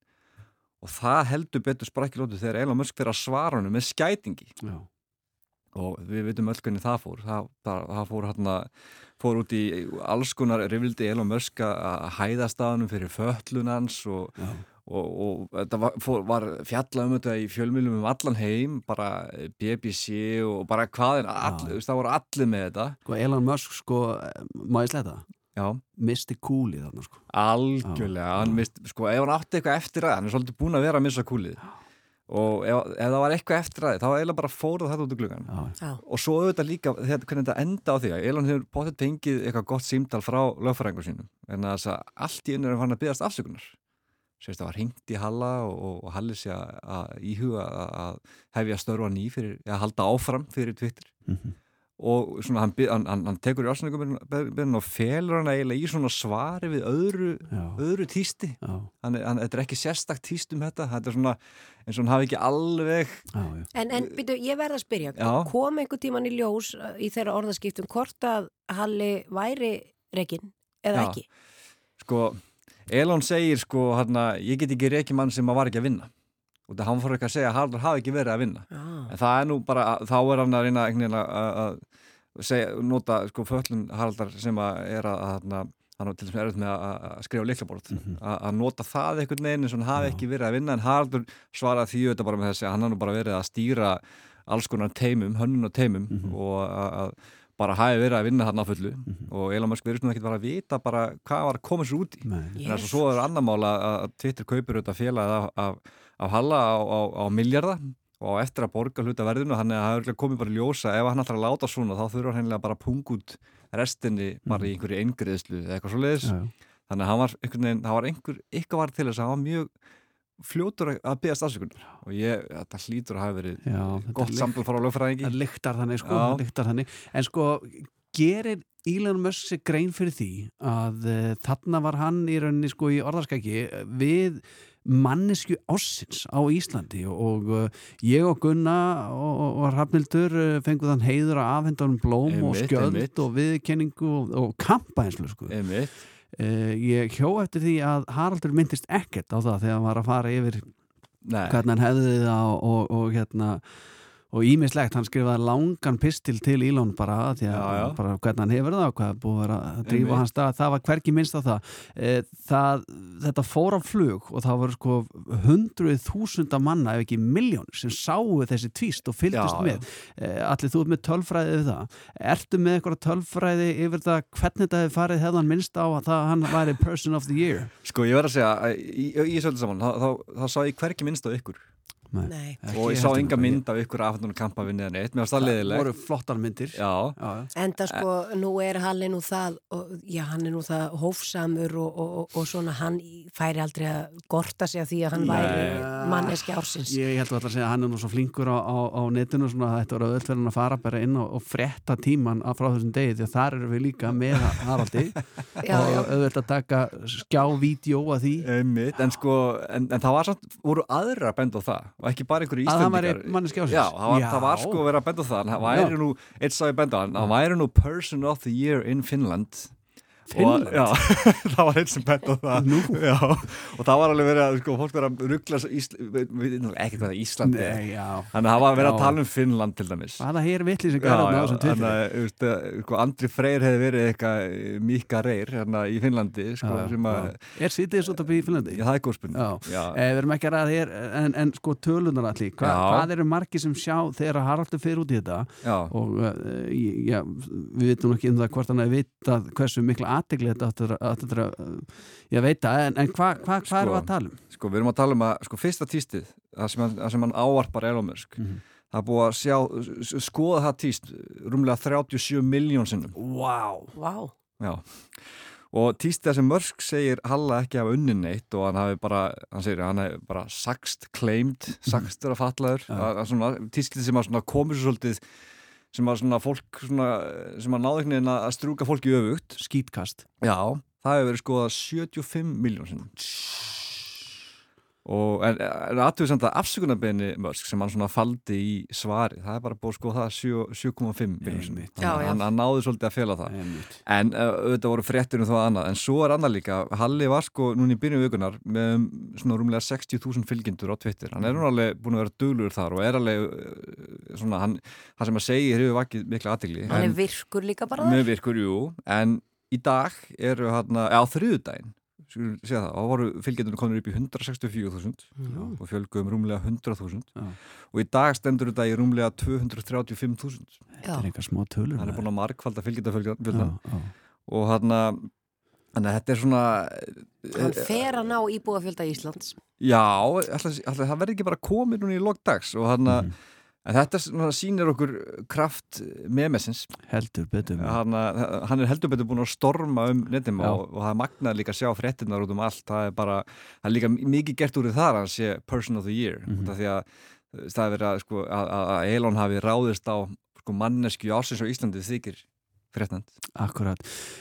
Og það heldur betur sprakkilótu þegar Elon Musk fyrir að svara hann með skætingi. Já. Og við veitum öll hvernig það fór. Það, það, það fór hann fór út í alls konar rifildi Elon Musk að hæða staðanum fyrir föllunans og, og, og þetta var, var fjalla um þetta í fjölmjölum um allan heim bara BBC og bara hvaðin all, það voru allir með þetta. Sko Elon Musk, sko, má ég sletta? Já. Misti kúlið þarna, sko. Algjörlega, hann mist, sko, ef hann átti eitthvað eftir að, hann er svolítið búin að vera að missa kúlið og ef, ef það var eitthvað eftir að þá eiginlega bara fóruð þetta út úr gluggan Já. og svo auðvitað líka þegar, hvernig þetta enda á því að Elon hefur bóttið fengið eitthvað gott símtal frá lögfæringur sínum en þess að allt í einu er hann að byggast afsökunar Sérst, það var hringt í Halla og, og Halli sé að, íhuga að, að hefja störfa ný fyrir, að halda áfram fyrir Twitter Mhm. Og svona hann, hann, hann, hann tekur í ásningum og felur hann eiginlega í svona svari við öðru, öðru tísti hann, hann, þetta er ekki sérstakt tíst um þetta þetta er svona eins og hann hafi ekki alveg já, En, en byrju, ég verð að spyrja, Já. kom einhver tíman í ljós uh, í þeirra orðaskiptum hvort að Halli væri rekin eða Já. ekki? sko, Elon segir sko hann ég get ekki reiki mann sem að var ekki að vinna og það hann fór ekki að segja að Haraldur hafi ekki verið að vinna Já. En það er nú bara, þá er hann að reyna einhvern veginn að- að segja, nota sko föllun Haraldar sem að er að, að hann hann var til þess að erfitt með að að skrifa líklaborð að að nota það einhvern veginn eins og hann hafi ekki verið að vinna en Haraldur svaraði því auðvitað bara með þessi að hann har nú bara verið að stýra alls konar teimum, hönnun og teimum og að, bara hafi verið að vinna þarna á fullu. Og Elon Musk verið svona ekki bara að vita bara hvað var að koma sér út í. En þess að svo er annar mál að að Twitter kaupir auðvitað félagið af, af, af Halla á, á, á miljarda og á eftir að borga hluta verðinu þannig að það er komið bara ljósa ef hann ætlar að láta svona þá þurfa hann bara að punga út restinni bara í einhverju eingriðslu eða eitthvað svo leiðis Já, já. þannig að hann var einhvern veginn, það var einhver eitthvað var til þess að hann var mjög fljótur að- að byggast afsökunar og ég, þetta hlýtur að hafa verið þetta gott lykt- samtal frá lögfræðingi Það lyktar þannig, sko, Já. það lyktar þannig. En sko, gerir Elon Musk grein fyrir því að uh, þarna var hann í rauninni sko í orðarskæki við mannesku ássins á Íslandi og, og uh, ég og Gunna og, og, og Rafnildur uh, fengu þann heiður að afhenda honum blóm og Einmitt, skjöld einmitt. og viðkenningu og, og kampa einslu sko. Uh, ég hjó eftir því að Haraldur myndist ekkert á það þegar hann var að fara yfir Nei. hvernig hann hefði það og, og, og hérna og ímislegt, hann skrifaði langan pistil til Elon bara, því að Já, já. bara hvernig hann hefur það og hvað er búið að drífa hans stað, það var hverki minnst á það. E, það þetta fór á flug og það voru sko hundruð þúsunda manna ef ekki miljónir sem sáu þessi tvíst og fylgdust Já, með. E, allir þú ert með tölfræði yfir það. Ertu með eitthvað tölfræði yfir það hvernig þetta hefur farið hefðan minnst á að það, hann væri person of the year? Sko ég verð að segja, að í, í, í svolítið saman, þá, þá, þá sá ég hverki minnst á ykkur Nei. og ég sá enga mynd af ykkur afhendunar kampavinni eða neitt, mér varst það leðilegt voru flottar myndir. Já, Enda sko, nú er Halli nú það, og, já, hann er nú það hófsamur og, og, og, og svona hann í- færi aldrei að gorta sig af því að hann væri manneski ársins. Ég held að segja að hann er nú svo flinkur á, á, á netinu svona að þetta voru öll verið að fara bara inn og, og frétta tíman af frá þessum degi því að þar eru við líka með Haraldi. <laughs> Já, og auðvitað að taka skjávídeó að því. Einmitt, en sko, en, en það var samt, voru aðra að benda á það og ekki bara einhverju Íslendingar. ársins? Já, það var, það var sko að vera að benda það. Það væri nú, eitt sá ég benda hann. Hann væri nú person of the year in Finland Finnland? Já, <laughs> það var einn sem benda á það? Já, og það var alveg verið að sko, fólk verið að ruggla ekki hvað það Íslandi er. Nei, já. Þannig að það var verið að tala um Finnland til dæmis Hvaða hér vitli sem gæra á þessum þannig Twitter að að, sko, Andri Freyr hefði verið eitthvað Mika Reyr hérna í Finnlandi sko, já. Er sýtið svo þetta í Finnlandi? Já, það er góð spurning Já, Já. Eh, við erum ekki að ræða hér en, en sko tölunar allir, Hva, hvað eru margir sem sjá þegar Haraldur fyrir út í þetta og uh, já, hefur aðtegli þetta áttur að ég veit það, en, en hvað hva, hva erum við að tala um? Sko, við erum að tala um að sko, fyrsta tístið, það sem hann, það sem hann ávarpar Elon Musk, Mhm. það er búið að sjá, skoða það tíst rúmlega 37 miljón sinnum. Vá! Já. Og tístið sem Musk segir Halla ekki hafa unni neitt og hann hafi bara, hann segir, hann hafi bara sagst, claimed, sagst vera fallaður. Að, að svona, tístið sem að svona komur svo svolítið sem að svona fólk svona, sem að náðu einhvern veginn að strúka fólki öfugt. Skítkast. Já, það hefur verið skoðað 75 miljón sinni og en, en aðtöðu samt að afsökunarbeginni Musk sem hann svona faldi í svari það er bara búið að skoða það 7 7,5 miljón sinni. Já, já. hann, hann náði svolítið að fela það. Einmitt. en auðvitað voru fréttir um það annað. En svo er annað líka, Halli var sko núna í byrjun vikunar með um, svona rúmlega 60.000 fylgjendur á Twitter, hann er nú alveg búin að vera duglur þar og er alveg svona, hann, hann sem að segja hefur vakið mikla aðtegli Hann er virkur líka bara þar. virkur, jú, en í dag eru hérna, á þriðudaginn þá voru fylgjendunum konur upp í 164.000 Já. og fjölguðum rúmlega 100.000 Já. og í dag stendur þetta í rúmlega 235.000 Þetta er eitthvað smá tölur hann er búin að markvalda já. og hann Þannig að þetta er svona Hann fer að ná íbúafjölda Íslands. Já, alltaf, alltaf, það verður ekki bara komið núna í lokdags og hann að Mhm. En þetta sýnir okkur kraft memesins heldur betur hann, hann er heldur betur búin að storma um netum Já. og, og það er magnað líka að sjá fréttinnar út um allt það er bara, það er líka mikið gert úr þar að sé person of the year mm -hmm. því að það er verið að, sko, að, að að Elon hafi ráðist á sko, mannesku ásins á Íslandi þykir fréttnand Akkurat,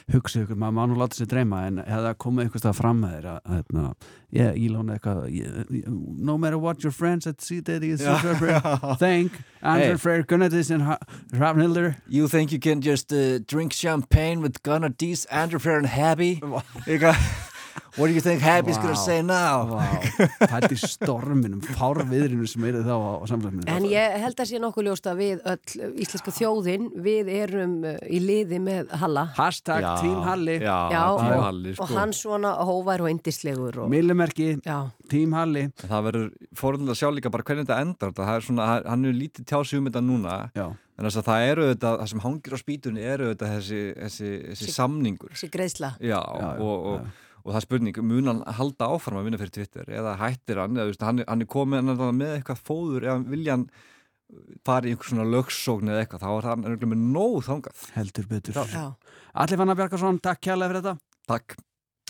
hugsið ykkur, maður má nú láta sér dreyma en hefða komið einhvers það fram með þér að, að yeah, Elon eitthvað no matter what your friends at C-Daddy Já, já. think Andrew Hey. Freyr Gunnardis and Hrafnhildur You think you can just uh, drink champagne with Gunnar D's, Andrew Fair and Happy? <laughs> Eitthvað, What do you think Happy's gonna Vá. say now? Vá, það er storminum, fárviðrinu sem er þá á, á samfélagsmiðlum. En ég held að sé nokkuð ljóst að við öll íslenska þjóðin, við erum uh, í liði með Halla. Hashtag Já, Team Halli já, Já, Team og, Halli, sko. og hann svona hóvar og indislegur. Og, Millimerki. Team Halli Það verður fórhundilega að sjá líka bara hvernig þetta endar það er svona, hann er lítið tjási um þetta núna Já. en þess að það eru þetta það sem hangir á spýtunni eru þetta þessi, þessi, þessi Þessi- samningur Þessi greiðsla. Já, Já, já, og, og, og það er spurning, mun hann halda áfram að vinna fyrir Twitter eða hættir hann, eða, þú veist, hann, er- hann er komið með eitthvað fóður eða vilja hann fara í einhver svona lögsókn eða eitthvað, þá er hann með nóg þangað heldur betur. Já. Allir fann að Bjarkarsson, takk kjærlega fyrir þetta. Takk